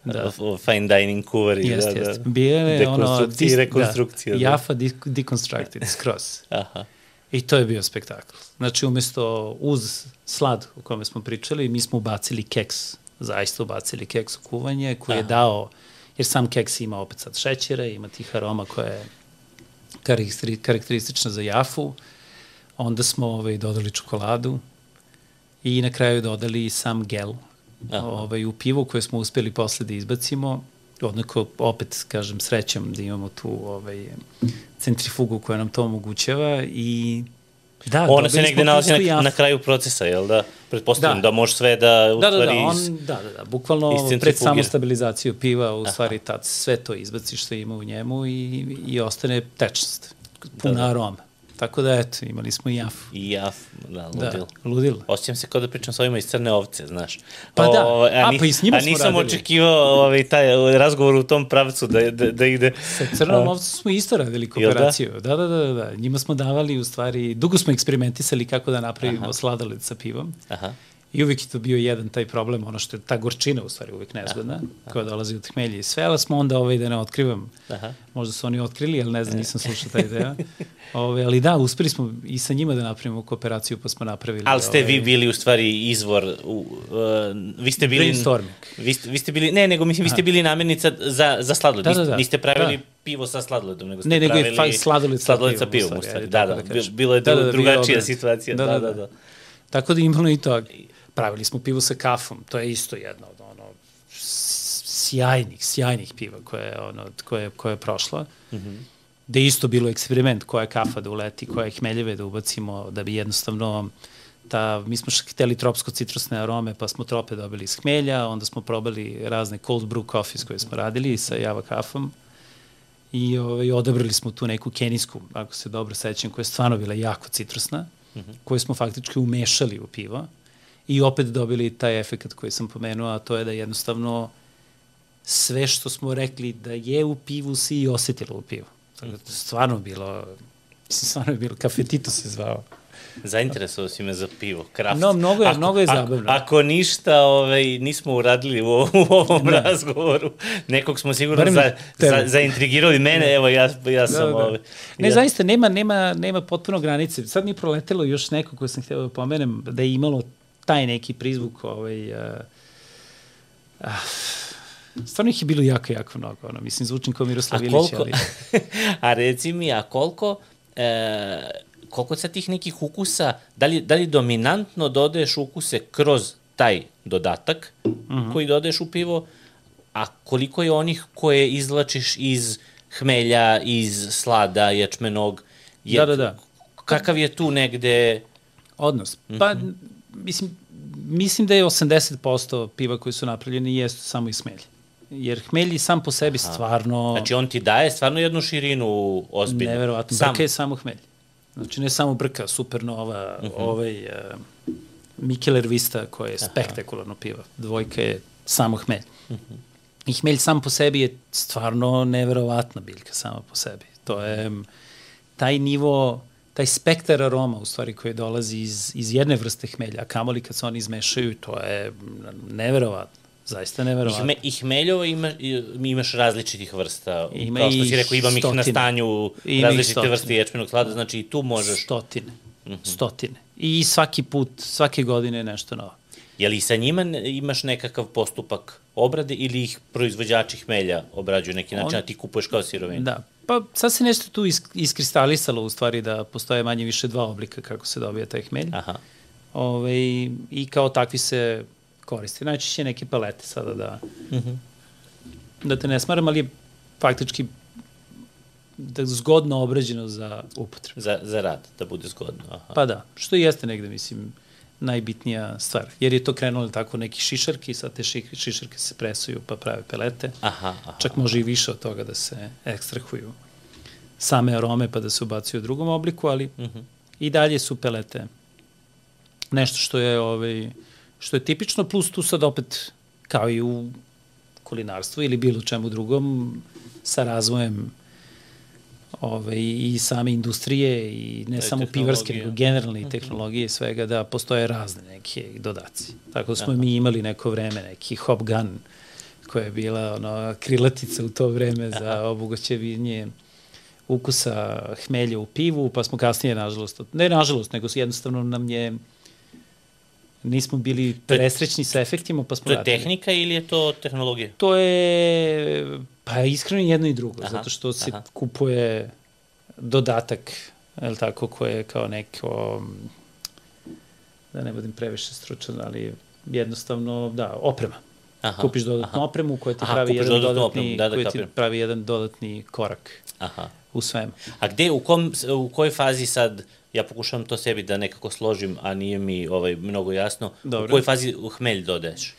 Da. fine dining kuvari. Jest, da. Da. Bio je ono... Dis, rekonstrukcija. Da, jafa deconstructed, skroz. Aha. I to je bio spektakl. Znači, umesto uz slad o kome smo pričali, mi smo ubacili keks, zaista ubacili keks u kuvanje, koji Aha. je dao, jer sam keks ima opet sad šećera, ima tih aroma koje karakteristična za jafu. Onda smo ovaj, dodali čokoladu i na kraju dodali sam gel ovaj, u pivo koje smo uspeli posle da izbacimo odnako opet kažem srećom da imamo tu ovaj centrifugu koja nam to omogućava i Da, Ona se negde nalazi na, na kraju procesa, jel da? Pretpostavljam da, da može sve da, u da, da, da, on, da, da, da, bukvalno pred samu stabilizaciju piva, u Aha. stvari tad sve to izbaci što ima u njemu i, i ostane tečnost, puna da, da. aroma. Tako da, eto, imali smo i jaf. I jaf, da, ludilo. Da, ludilo. Osjećam se kao da pričam s ovima iz Crne ovce, znaš. Pa da, O, a, pa i s njima A smo nisam radili. očekivao ovaj, taj razgovor u tom pravcu da, da, da ide. Sa Crnom ovcom smo isto radili da? kooperaciju. Da? da, da, da, da. Njima smo davali, u stvari, dugo smo eksperimentisali kako da napravimo Aha. sladoled sa pivom. Aha. I uvijek je to bio jedan taj problem, ono što je ta gorčina u stvari uvijek nezgodna, aha, aha. koja dolazi od hmelja i sve, ali smo onda ovaj, da ne otkrivam, aha. možda su oni otkrili, ali ne znam, nisam slušao taj ideja. Ove, ali da, uspeli smo i sa njima da napravimo kooperaciju, pa smo napravili... Ali ste ovaj, vi bili u stvari izvor, u, uh, vi ste bili... Brainstorming. Vi ste, vi ste bili, ne, nego mislim, vi ste bili namirnica za, za sladoled. Da, da, da. Niste pravili da. pivo sa sladoledom, nego ste ne, nego pravili... je fa, sladoled sa sladoled pivom. sa pivom, u stvari, da, da, da, da bilo je da, da, da, drugačija situacija. Da, da, da. da. Tako da imalo i to. Pravili smo pivo sa kafom, to je isto jedno od ono sjajnih, sjajnih piva koje je, ono, koje, koje je prošla. Mm -hmm. Da je isto bilo eksperiment koja kafa da uleti, koja je hmeljeve da ubacimo, da bi jednostavno ta, mi smo hteli tropsko-citrusne arome, pa smo trope dobili iz hmelja, onda smo probali razne cold brew coffees koje smo radili sa java kafom i ovaj, odabrali smo tu neku kenijsku, ako se dobro sećam, koja je stvarno bila jako citrusna, mm -hmm. koju smo faktički umešali u pivo i opet dobili taj efekt koji sam pomenuo, a to je da jednostavno sve što smo rekli da je u pivu si i osetilo u pivu. Tako da stvarno bilo, stvarno je bilo, kafetito se zvao. Zainteresovao si me za pivo, kraft. No, mnogo je, ako, mnogo je zabavno. Ako, ako ništa ovaj, nismo uradili u, u ovom ne. razgovoru, nekog smo sigurno Barem za, za, zaintrigirali mene, evo ja, ja sam... Da, da. Ovaj, ne, ja. zaista, nema, nema, nema potpuno granice. Sad mi je proletelo još neko koje sam htio da pomenem, da je imalo taj neki prizvuk, ovaj, uh, uh, stvarno ih je bilo jako, jako mnogo. Ono, mislim, zvučim kao Miroslav Ilić, koliko, ali... a reci mi, a koliko, e, koliko sa tih nekih ukusa, da li, da li dominantno dodaješ ukuse kroz taj dodatak uh Mhm. -huh. koji dodaješ u pivo, a koliko je onih koje izlačiš iz hmelja, iz slada, ječmenog? Je, da, da, da. Kakav je tu negde... Odnos? Pa, mm -hmm. mislim, mislim da je 80% piva koji su napravljeni jesu samo iz hmelja. Jer hmelji sam po sebi Aha. stvarno... Znači on ti daje stvarno jednu širinu ozbiljnu. Neverovatno. Sam. Brka je samo hmelj. Znači ne samo brka, supernova, uh -huh. ovaj uh, Mikeler Vista koja je Aha. spektakularno piva. Dvojka je samo hmelj. Uh -huh. I hmelj sam po sebi je stvarno neverovatna biljka sama po sebi. To je taj nivo taj spektar aroma u stvari koji dolazi iz, iz jedne vrste hmelja, a kamoli kad se oni izmešaju, to je neverovatno. Zaista neverovatno. Ihme, I hmeljova ima, imaš različitih vrsta. Ima Kao što si rekao, imam stotine. ih na stanju ima različite vrste ječmenog slada, znači i tu možeš... Stotine. Mm -hmm. Stotine. I svaki put, svake godine nešto novo. Je li sa njima imaš nekakav postupak obrade ili ih proizvođači hmelja obrađuju neki način, On, a ti kupuješ kao sirovinu? Da, pa sad se nešto tu is, iskristalisalo u stvari da postoje manje više dva oblika kako se dobija taj hmelj. Aha. Ove, I kao takvi se koristi. Najčešće neke palete sada da, uh -huh. da te ne smaram, ali je faktički da zgodno obrađeno za upotrebu. Za, za rad, da bude zgodno. Aha. Pa da, što i jeste negde, mislim, najbitnija stvar. Jer je to krenulo tako neki šišarki, sad te šišarke se presuju pa prave pelete. Aha, aha, Čak može i više od toga da se ekstrahuju same arome pa da se ubacuju u drugom obliku, ali uh -huh. i dalje su pelete nešto što je ovaj, što je tipično, plus tu sad opet, kao i u kulinarstvu ili bilo čemu drugom, sa razvojem ovaj, i same industrije i ne samo pivarske, nego generalne i tehnologije i svega, da postoje razne neke dodaci. Tako da smo Aha. mi imali neko vreme, neki hop gun, koja je bila ono, krilatica u to vreme za obogoćevinje ukusa hmelja u pivu, pa smo kasnije, nažalost, ne nažalost, nego jednostavno nam je nismo bili presrećni sa efektima, pa smo To je radili. tehnika ili je to tehnologija? To je, pa iskreno jedno i drugo, aha, zato što se aha. kupuje dodatak, je tako, koje je kao neko, da ne budem previše stručan, ali jednostavno, da, oprema. Aha, kupiš dodatnu aha. opremu koja ti aha, pravi jedan dodatni, da, da, koja ti pravi jedan dodatni korak aha. u svemu. A gde, u, kom, u kojoj fazi sad ja pokušavam to sebi da nekako složim, a nije mi ovaj, mnogo jasno. Dobro. U kojoj fazi hmelj dodaješ?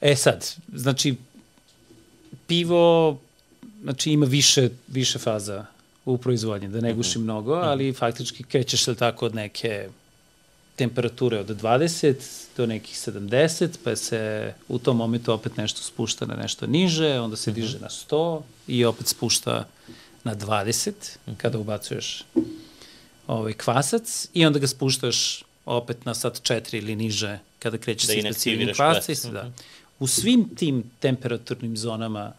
E sad, znači, pivo znači, ima više, više faza u proizvodnji, da ne guši mnogo, ali faktički krećeš se tako od neke temperature od 20 do nekih 70, pa se u tom momentu opet nešto spušta na nešto niže, onda se diže na 100 i opet spušta na 20 kada ubacuješ ovaj kvasac i onda ga spuštaš opet na sad 4 ili niže kada kreće Da sa izbacivanjem kvasca. i se- Da. U svim tim temperaturnim zonama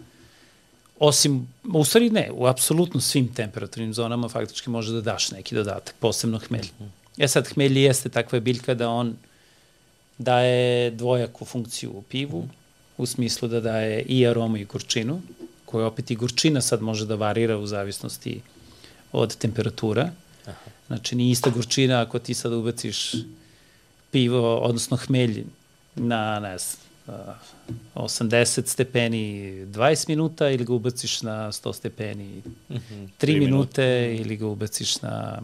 osim, u stvari ne, u apsolutno svim temperaturnim zonama faktički može da daš neki dodatak, posebno hmelj. E sad, hmelj jeste takva biljka da on daje dvojaku funkciju u pivu, u smislu da daje i aromu i gorčinu, koja opet i gorčina sad može da varira u zavisnosti od temperatura. Znači, nije ista gorčina ako ti sad ubaciš pivo, odnosno hmelj na, ne znam, a, 80 stepeni 20 minuta ili ga ubaciš na 100 stepeni 3 tri minute ili ga ubaciš na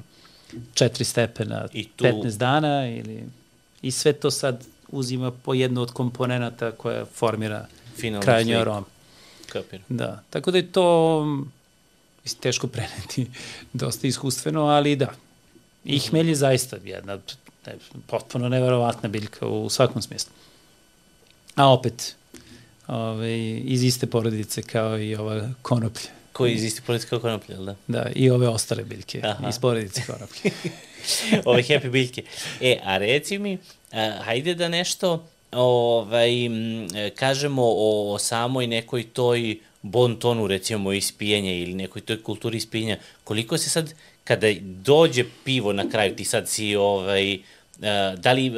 4 stepena I tu- 15 dana ili i sve to sad uzima po jednu od komponenata koja formira Finalnu krajnju aromu. Kapiram. Da, tako da je to teško preneti dosta iskustveno, ali da. I hmelj je zaista jedna ne, potpuno neverovatna biljka u svakom smislu. A opet, ovaj, iz iste porodice kao i ova konoplja. Koji iz isti politika konoplje, jel da? Da, i ove ostale biljke Aha. iz porodice konoplje. Ove happy biljke. E, a reci mi, a, hajde da nešto ovaj, kažemo o, o samoj nekoj toj bon tonu, recimo, ispijenja ili nekoj toj kulturi ispijenja. Koliko se sad, kada dođe pivo na kraju, ti sad si, ovaj, Uh, da li,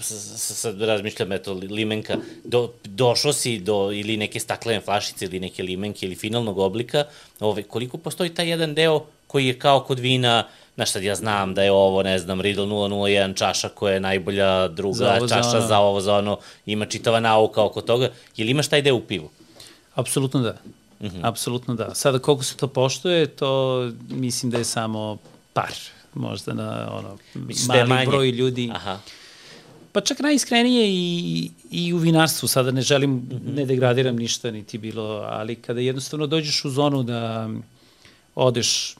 s- sad razmišljam, eto, li- limenka, do, došao si do ili neke staklene flašice ili neke limenke ili finalnog oblika, ove, koliko postoji taj jedan deo koji je kao kod vina, znaš sad ja znam da je ovo, ne znam, Riedel 001 čaša koja je najbolja druga Za ovo, za čaša ono. za ovo, za ono, ima čitava nauka oko toga, je li imaš taj deo u pivu? Apsolutno da. Mm -hmm. Apsolutno da. Sada koliko se to poštuje, to mislim da je samo par možda na ono, mali manje. broj ljudi. Aha, Pa čak najiskrenije i, i u vinarstvu, sada ne želim, mm. -hmm. ne degradiram ništa niti bilo, ali kada jednostavno dođeš u zonu da odeš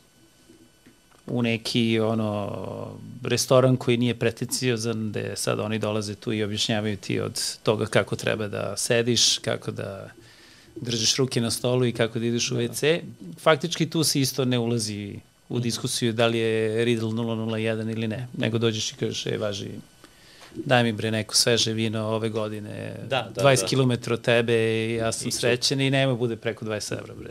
u neki ono restoran koji nije preteciozan, gde sad oni dolaze tu i objašnjavaju ti od toga kako treba da sediš, kako da držiš ruke na stolu i kako da ideš u WC. Faktički tu se isto ne ulazi u diskusiju da li je Riedel 001 ili ne, nego dođeš i kažeš, e, važi, daj mi bre neko sveže vino ove godine, Da, da, 20 da. km od tebe i ja sam I srećen i nema bude preko 20 evra bre.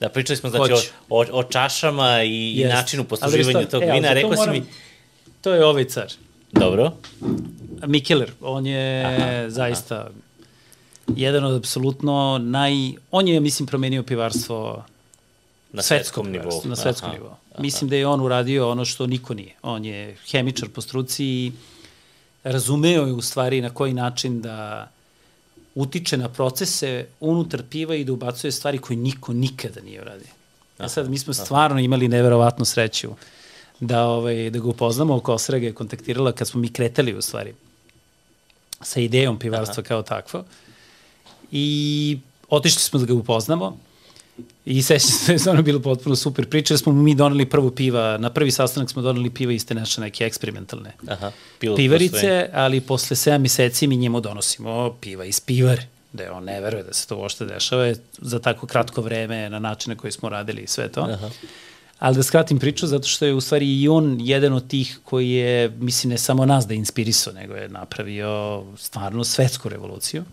da pričali smo znači Hoću. o, o, o čašama i, i Jest. načinu posluživanja tog e, vina, rekao si mi, To je ovaj car. dobro, Mikeler, on je aha, zaista jedan od apsolutno naj... On je, mislim, promenio pivarstvo na svetsko svetskom nivou. Na svetskom nivou. Mislim da je on uradio ono što niko nije. On je hemičar po struci i razumeo je u stvari na koji način da utiče na procese unutar piva i da ubacuje stvari koje niko nikada nije uradio. A sad mi smo stvarno imali neverovatnu sreću da, ovaj, da ga upoznamo. Kosra ga je kontaktirala kad smo mi kretali u stvari sa idejom pivarstva Aha. kao takvo. I otišli smo da ga upoznamo i sećam se da je stvarno bilo potpuno super priča, jer smo mi doneli prvo piva, na prvi sastanak smo doneli piva iz te naše neke eksperimentalne Aha, pivarice, postrojenje. ali posle 7 meseci mi njemu donosimo piva iz pivare, da on ne veruje da se to uopšte dešava je za tako kratko vreme na način na koji smo radili i sve to. Aha. Ali da skratim priču, zato što je u stvari i on jedan od tih koji je, mislim, ne samo nas da je inspirisao, nego je napravio stvarno svetsku revoluciju.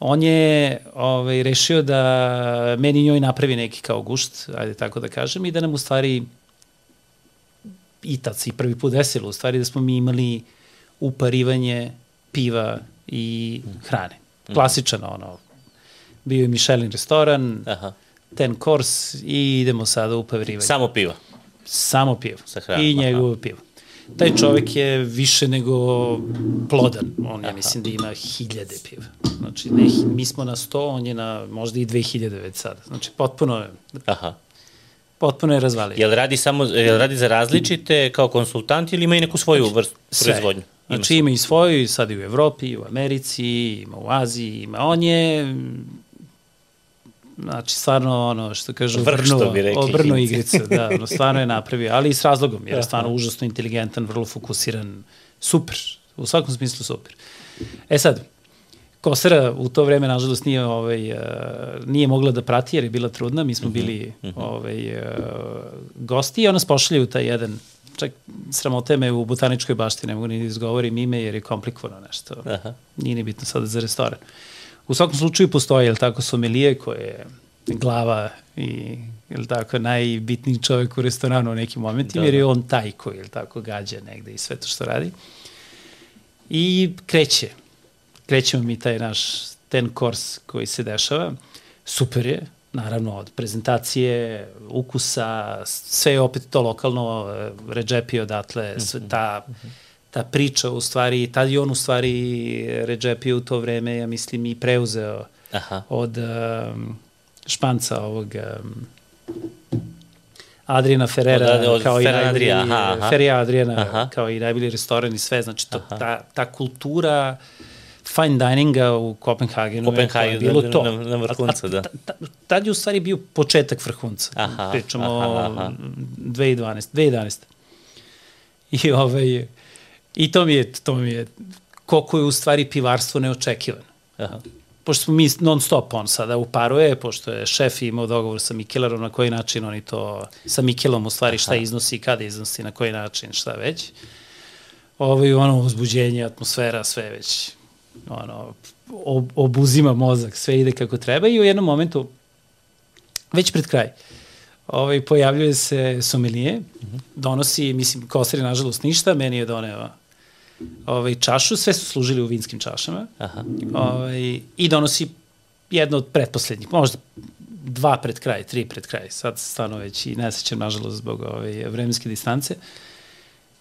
On je ovaj, rešio da meni njoj napravi neki kao gušt, ajde tako da kažem, i da nam u stvari i tad se i prvi put desilo, u stvari da smo mi imali uparivanje piva i hrane. Klasičan ono, bio je Michelin restoran, Aha. ten course i idemo sada u pavirivanje. Samo piva. Samo pivo. Sa hranom, I aha. njegovo pivo. Taj čovek je više nego plodan. On, ja mislim da ima hiljade piva. Znači, ne, mi smo na 100, on je na možda i 2000 već sada. Znači, potpuno je, Aha. potpuno je razvalio. Jel radi samo, jel radi za različite kao konsultant ili ima i neku svoju vrstu Sve. proizvodnju? Ima Znači ima i svoju, sad i u Evropi, i u Americi, ima u Aziji, ima on je Znači, stvarno, ono, što kažu, Vrh, što obrnuo, igrice, da, ono, stvarno je napravio, ali i s razlogom, jer je stvarno užasno inteligentan, vrlo fokusiran, super, u svakom smislu super. E sad, Kosera u to vreme, nažalost, nije, ovaj, uh, nije mogla da prati jer je bila trudna, mi smo Mhm, bili ovaj, uh, gosti i ona nas pošalje u taj jedan čak sramote me u botaničkoj bašti, ne mogu ni da izgovorim ime jer je komplikovano nešto. Aha. Nije ni bitno sada za restoran. U svakom slučaju postoji, jel tako, somelije koje je glava i jel tako, najbitniji čovjek u restoranu u nekim momentima, Da, jer je da. on taj koji, jel tako, gađa negde i sve to što radi. I kreće. Krećemo mi taj naš ten course koji se dešava. Super je, naravno, od prezentacije, ukusa, sve je opet to lokalno, eh, Redžepi odatle, sve ta, ta priča u stvari, tad je on u stvari Redžepi u to vreme, ja mislim, i preuzeo Aha. od um, španca ovog um, Adriana Ferrera, Od- od kao i najbolji, Adria, aha, aha. Ferrija Adriana, Aha. kao i najbolji restoran i sve, znači to, ta, ta kultura fine dininga u Kopenhagenu Kopenhagen, je je bilo to. na- na vrhuncu, da. ta- ta- Tad je u stvari bio početak vrhunca. Aha, Pričamo aha, aha. 2012, 2011. I, ovaj, I to mi je, to mi je, koliko je u stvari pivarstvo neočekivano Aha. pošto smo mi non stop on sada uparuje, pošto je šef imao dogovor sa Mikelerom na koji način oni to, sa Mikelom u stvari šta iznosi, kada iznosi, na koji način, šta već. Ovo je ono uzbuđenje, atmosfera, sve već ono, ob, obuzima mozak, sve ide kako treba i u jednom momentu, već pred kraj, ovaj, pojavljuje se somelije, donosi, mislim, Kosar je nažalost ništa, meni je doneo ovaj, čašu, sve su služili u vinskim čašama Aha. ovaj, i donosi jedno od pretposlednjih, možda dva pred kraj, tri pred kraj, sad stvarno već i ne sećam nažalost zbog ovaj, vremenske distance.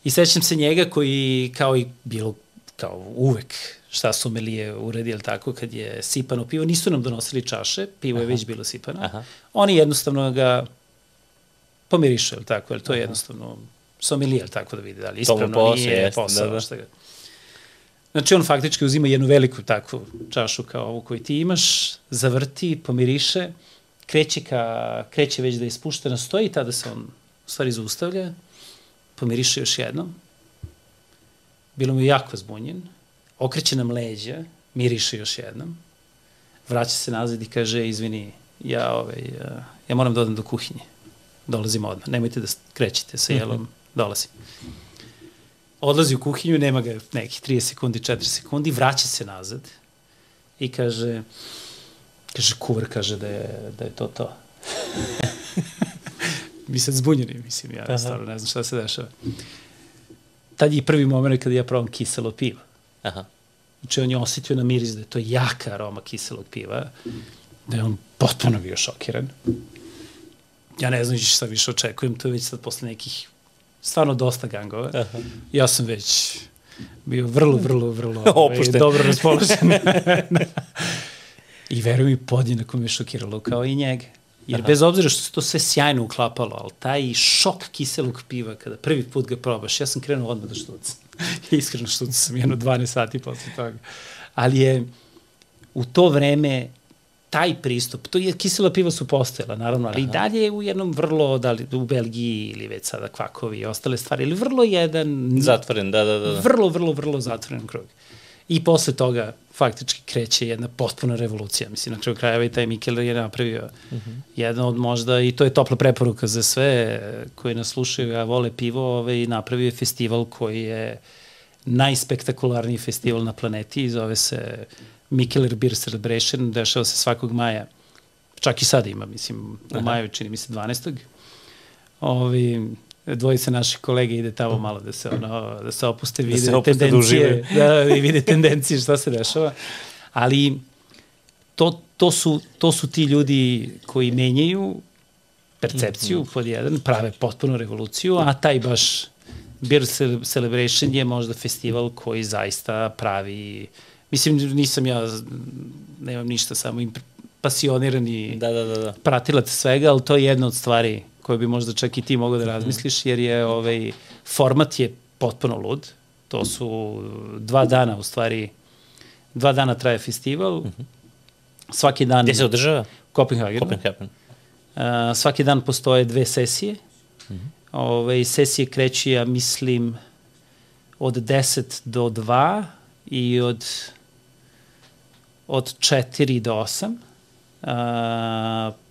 I sećam se njega koji kao i bilo kao uvek šta su Melije uredi, jel tako, kad je sipano pivo, nisu nam donosili čaše, pivo je već bilo sipano. Aha. Oni jednostavno ga pomirišu, jel tako, jer to je jednostavno somelije, jel tako da vidi? Da li ispravno, posao nije jeste, posao, da, da. šta ga. Znači on faktički uzima jednu veliku takvu čašu kao ovu koju ti imaš, zavrti, pomiriše, kreće, ka, kreće već da je ispuštena, stoji i tada se on u stvari zaustavlja, pomiriše još jednom, bilo mu jako zbunjen, okreće nam leđa, miriše još jednom, vraća se nazad i kaže, izvini, ja, ovaj, ja, ja moram da odem do kuhinje, dolazim odmah, nemojte da krećete sa jelom, dolazim. Odlazi u kuhinju, nema ga nekih 30 sekundi, 4 sekundi, vraća se nazad i kaže, kaže, kuvar kaže da je, da je to to. Mi sad zbunjeni, mislim, ja Aha. stvarno ne znam šta se dešava. Tad je i prvi moment kada ja probam kiselo pivo. Aha. Znači, on je osetio na miris da je to jaka aroma kiselog piva, da je on potpuno bio šokiran. Ja ne znam šta više očekujem, to je već sad posle nekih stvarno dosta gangova. Aha. Ja sam već bio vrlo, vrlo, vrlo ovaj, dobro raspoložen. I veruj mi, podjednako me šokiralo kao i njega. Jer bez obzira što se to sve sjajno uklapalo, ali taj šok kiselog piva kada prvi put ga probaš, ja sam krenuo odmah da štucam. Iskreno štucam sam jedno 12 sati posle toga. Ali je u to vreme taj pristup, to je kisela piva su postojala, naravno, ali Aha. i dalje je u jednom vrlo, da li u Belgiji ili već sada kvakovi i ostale stvari, ili vrlo jedan Zatvoren, da, da, da. vrlo, vrlo, vrlo zatvoren krug. I posle toga faktički kreće jedna potpuna revolucija. Mislim, na kraju krajeva i taj Mikel je napravio uh -huh. jedno od možda, i to je topla preporuka za sve koji nas slušaju, a vole pivo, ovaj, napravio je festival koji je najspektakularniji festival na planeti i zove se Mikeler Beer Celebration, dešava se svakog maja. Čak i sad ima, mislim, u Aha. maju čini mi se 12. Ovi, dvojica naših kolega ide tamo malo da se ono da se opuste vide da se opuste tendencije da, da vide tendencije šta se dešava ali to, to, su, to su ti ljudi koji menjaju percepciju mm -hmm. pod jedan, prave potpuno revoluciju, a taj baš Beer Celebration je možda festival koji zaista pravi mislim nisam ja nemam ništa samo im pasioniran i da, da, da, da. pratilac svega, ali to je jedna od stvari koje bi možda čak i ti mogao da razmisliš, jer je ovaj, format je potpuno lud. To su dva dana u stvari, dva dana traje festival, Svaki dan... Gde se održava? Kopenhagen. Kopenhagen. Uh, svaki dan postoje dve sesije. Mm -hmm. Ove, sesije kreću, ja mislim, od 10 do 2 i od, od 4 do 8. Uh,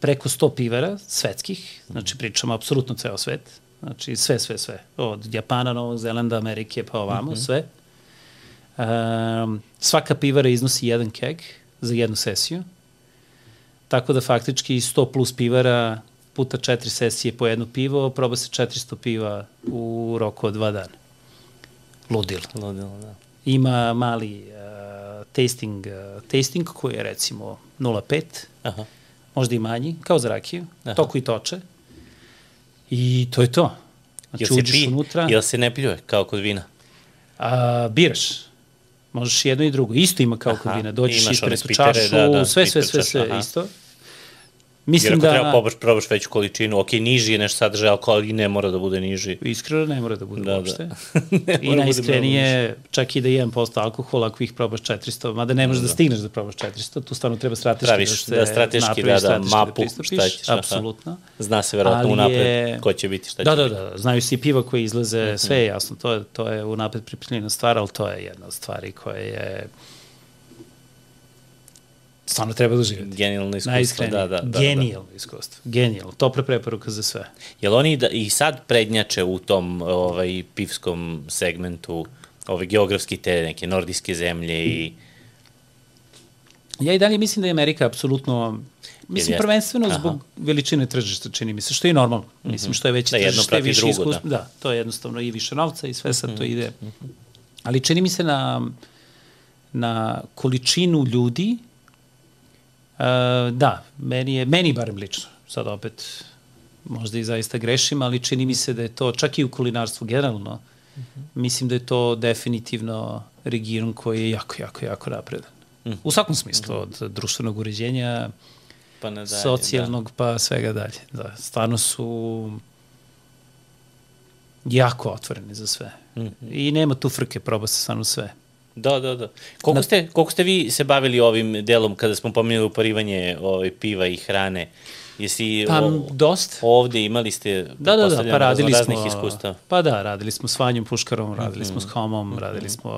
preko 100 pivara svetskih, znači pričamo apsolutno ceo svet, znači sve, sve, sve, od Japana, Novog Zelanda, Amerike pa ovamo, mm -hmm. sve. Um, svaka pivara iznosi jedan keg za jednu sesiju, tako da faktički 100 plus pivara puta četiri sesije po jedno pivo, proba se 400 piva u roku od dva dana. Ludilo. Ludilo, da. Ima mali tasting, uh, tasting koji je recimo 0,5, Aha. možda i manji, kao za rakiju, Aha. toku i toče. I to je to. Znači, jel uđeš pi, unutra. Jel se ne pljuje kao kod vina? A, biraš. Možeš jedno i drugo. Isto ima kao kod vina. Dođeš ispred tu čašu, da, da, sve, sve, sve, sve, sve isto. Mislim Jer ako da... treba pobaš, probaš veću količinu, ok, niži je nešto sadržaj, ali ne mora da bude niži. Iskreno ne mora da bude da, uopšte. Da. I najiskrenije, čak i da 1% alkohola, ako ih probaš 400, mada ne možeš da, da stigneš da probaš 400, tu stvarno treba strateški Praviš, da se da, strateški, da, da, mapu, da šta ćeš. Apsolutno. Zna se verovatno unapred je... ko će biti, šta da, će da, biti. Da, da, znaju svi piva koji izlaze, mm -hmm. sve je jasno, to je, to je unapred pripremljena stvar, ali to je jedna od stvari koja je stvarno treba doživjeti. Genijalno iskustvo, da, da, da. Genijalno da. iskustvo, genijalno. Topla preporuka za sve. Jel oni da, i sad prednjače u tom ovaj, pivskom segmentu, ove geografski te neke nordijske zemlje i... Ja i dalje mislim da je Amerika apsolutno Mislim, Jer prvenstveno Aha. zbog veličine tržišta, čini mi se, što je normalno. Mm -hmm. Mislim, što je veće da, tržište, više drugo, iskustvo. Da. da, to je jednostavno i više novca i sve sad mm -hmm. to mhm. ide. Mm -hmm. Ali čini mi se na, na količinu ljudi da, meni je, meni barem lično, sad opet možda i zaista grešim, ali čini mi se da je to, čak i u kulinarstvu generalno, mhm. -huh. mislim da je to definitivno region koji je jako, jako, jako napredan. -huh. U svakom smislu, uh -huh. od društvenog uređenja, pa dalje, socijalnog, da. pa svega dalje. Da, stvarno su jako otvoreni za sve. Uh -huh. I nema tu frke, proba se stvarno sve. Da, da, da. Koliko, ste, koliko ste vi se bavili ovim delom kada smo pomenuli uparivanje ovaj, piva i hrane? Jesi pa, o, dost. ovde imali ste da, da, da, pa radili smo, iskustva? Pa da, radili smo s Vanjom Puškarom, radili mm -hmm. smo s mhm. Homom, mm -hmm. radili smo,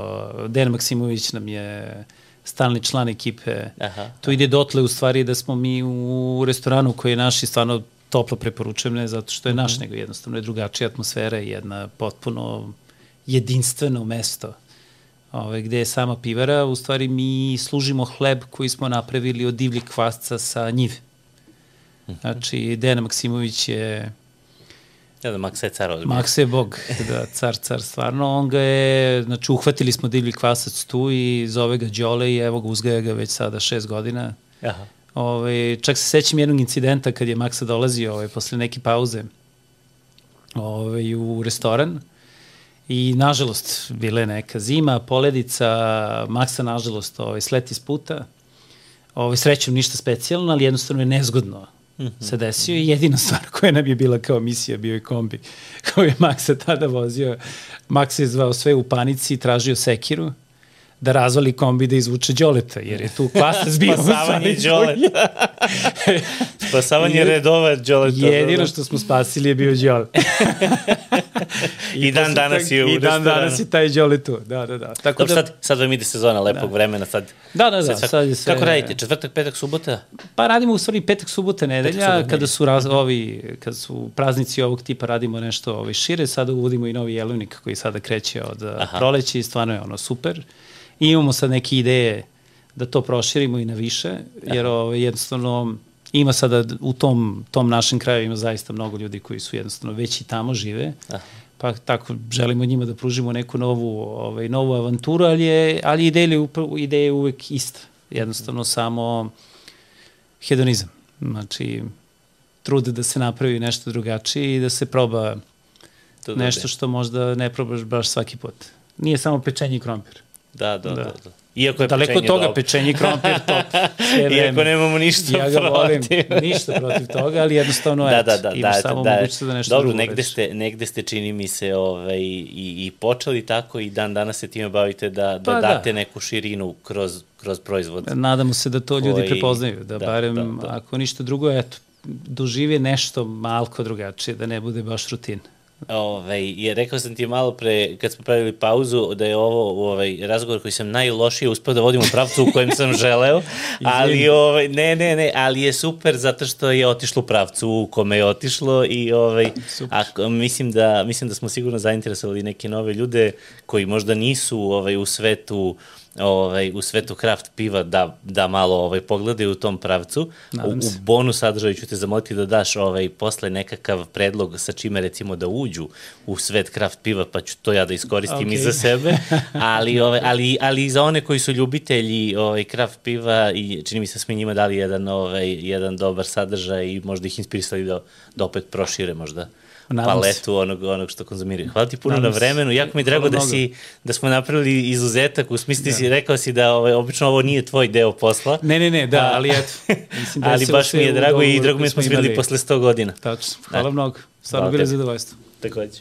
Dejan Maksimović nam je stalni član ekipe. Aha. To ide dotle u stvari da smo mi u restoranu koji je naš i stvarno toplo preporučujem, ne zato što je naš, mm -hmm. nego jednostavno je drugačija atmosfera i jedna potpuno jedinstveno mesto ove, gde je sama pivara, u stvari mi služimo hleb koji smo napravili od divljeg kvasca sa njive. Mhm. Znači, Dejana Maksimović je Ja da, Maksa je car odbija. Maksa je bog, da, car, car, stvarno. On ga je, znači, uhvatili smo divlji kvasac tu i zove ga Đole i evo ga, uzgaja ga već sada šest godina. Aha. Ove, čak se sećam jednog incidenta kad je Maksa dolazio ove, posle neke pauze ove, u restoran I, nažalost, bila je neka zima, poledica, Maksa, nažalost, ovaj, sleti s puta. Ovaj, srećom ništa specijalno, ali jednostavno je nezgodno mm -hmm. se desio i jedina stvar koja nam je bila kao misija bio je kombi koju je Maksa tada vozio. Maksa je zvao sve u panici, tražio sekiru da razvali kombi da izvuče Đoleta, jer je tu klasa zbio Spasavanje Đoleta. Spasavanje redova Đoleta. Jedino što smo spasili je bio Đole. I, I dan danas je u I dan danas je taj Đole tu, da, da, da. Tako Dobro, da, sad, sad vam ide sezona lepog da. vremena, sad... Da, da, da, sad, sad je sve... Kako radite, četvrtak, petak, subota? Pa radimo u stvari petak, subota, nedelja, petak, kada su raz, ovi, kada su praznici ovog tipa radimo nešto ovi šire, sada uvodimo i novi jelovnik koji sada kreće od Aha. proleća i stvarno je ono super. I imamo sad neke ideje da to proširimo i na više, jer ovo, jednostavno ima sada u tom, tom našem kraju ima zaista mnogo ljudi koji su jednostavno već i tamo žive, Aha. pa tako želimo njima da pružimo neku novu, ovaj, novu avanturu, ali je, ali ideja, ideja je uvek ista. Jednostavno samo hedonizam. Znači, trud da se napravi nešto drugačije i da se proba to nešto što možda ne probaš baš svaki put. Nije samo pečenje krompir. Da, da, da. da. da. Iako je Daleko od toga, dobro. pečenje i krompir top. Iako nemamo ništa ja ga volim, protiv. ništa protiv toga, ali jednostavno, da, da, da, imaš da, samo da, mogućnost da nešto Dobro, drugo negde uradiš. ste, negde ste, čini mi se, ovaj, i, i počeli tako i dan danas se time bavite da, da Pa da. date neku širinu kroz, kroz proizvod. Nadamo se da to ljudi koji- prepoznaju, da, da, barem, da, da. ako ništa drugo, eto, dožive nešto malko drugačije, da ne bude baš rutina. Ovaj, je, rekao sam ti malo pre, kad smo pravili pauzu, da je ovo ovaj, razgovor koji sam najlošije uspeo da vodim u pravcu u kojem sam želeo, ali ovaj, ne, ne, ne, ali je super zato što je otišlo u pravcu u kome je otišlo i ovaj, ako, mislim, da, mislim da smo sigurno zainteresovali neke nove ljude koji možda nisu ovaj, u svetu ovaj, u svetu kraft piva da, da malo ovaj, pogledaju u tom pravcu. U, u bonus sadržaju ću te zamoliti da daš ovaj, posle nekakav predlog sa čime recimo da uđu u svet kraft piva, pa ću to ja da iskoristim okay. i za sebe, ali, ovaj, ali, ali i za one koji su ljubitelji ovaj, kraft piva i čini mi se smo njima dali jedan, ovaj, jedan dobar sadržaj i možda ih inspirisali da, da opet prošire možda Nadam paletu onog, onog što konzumiraju. Hvala ti puno Nadam na vremenu, jako mi je drago da, si, da smo napravili izuzetak, u smislu ti si rekao si da ovaj, obično ovo nije tvoj deo posla, Ne, ne, ne, da, ali eto. Mislim, ali desilo baš mi je drago i drago mi je smo videli posle 100 godina. Tačno, hvala Da. mnogo. Stvarno bilo zadovoljstvo. Takođe.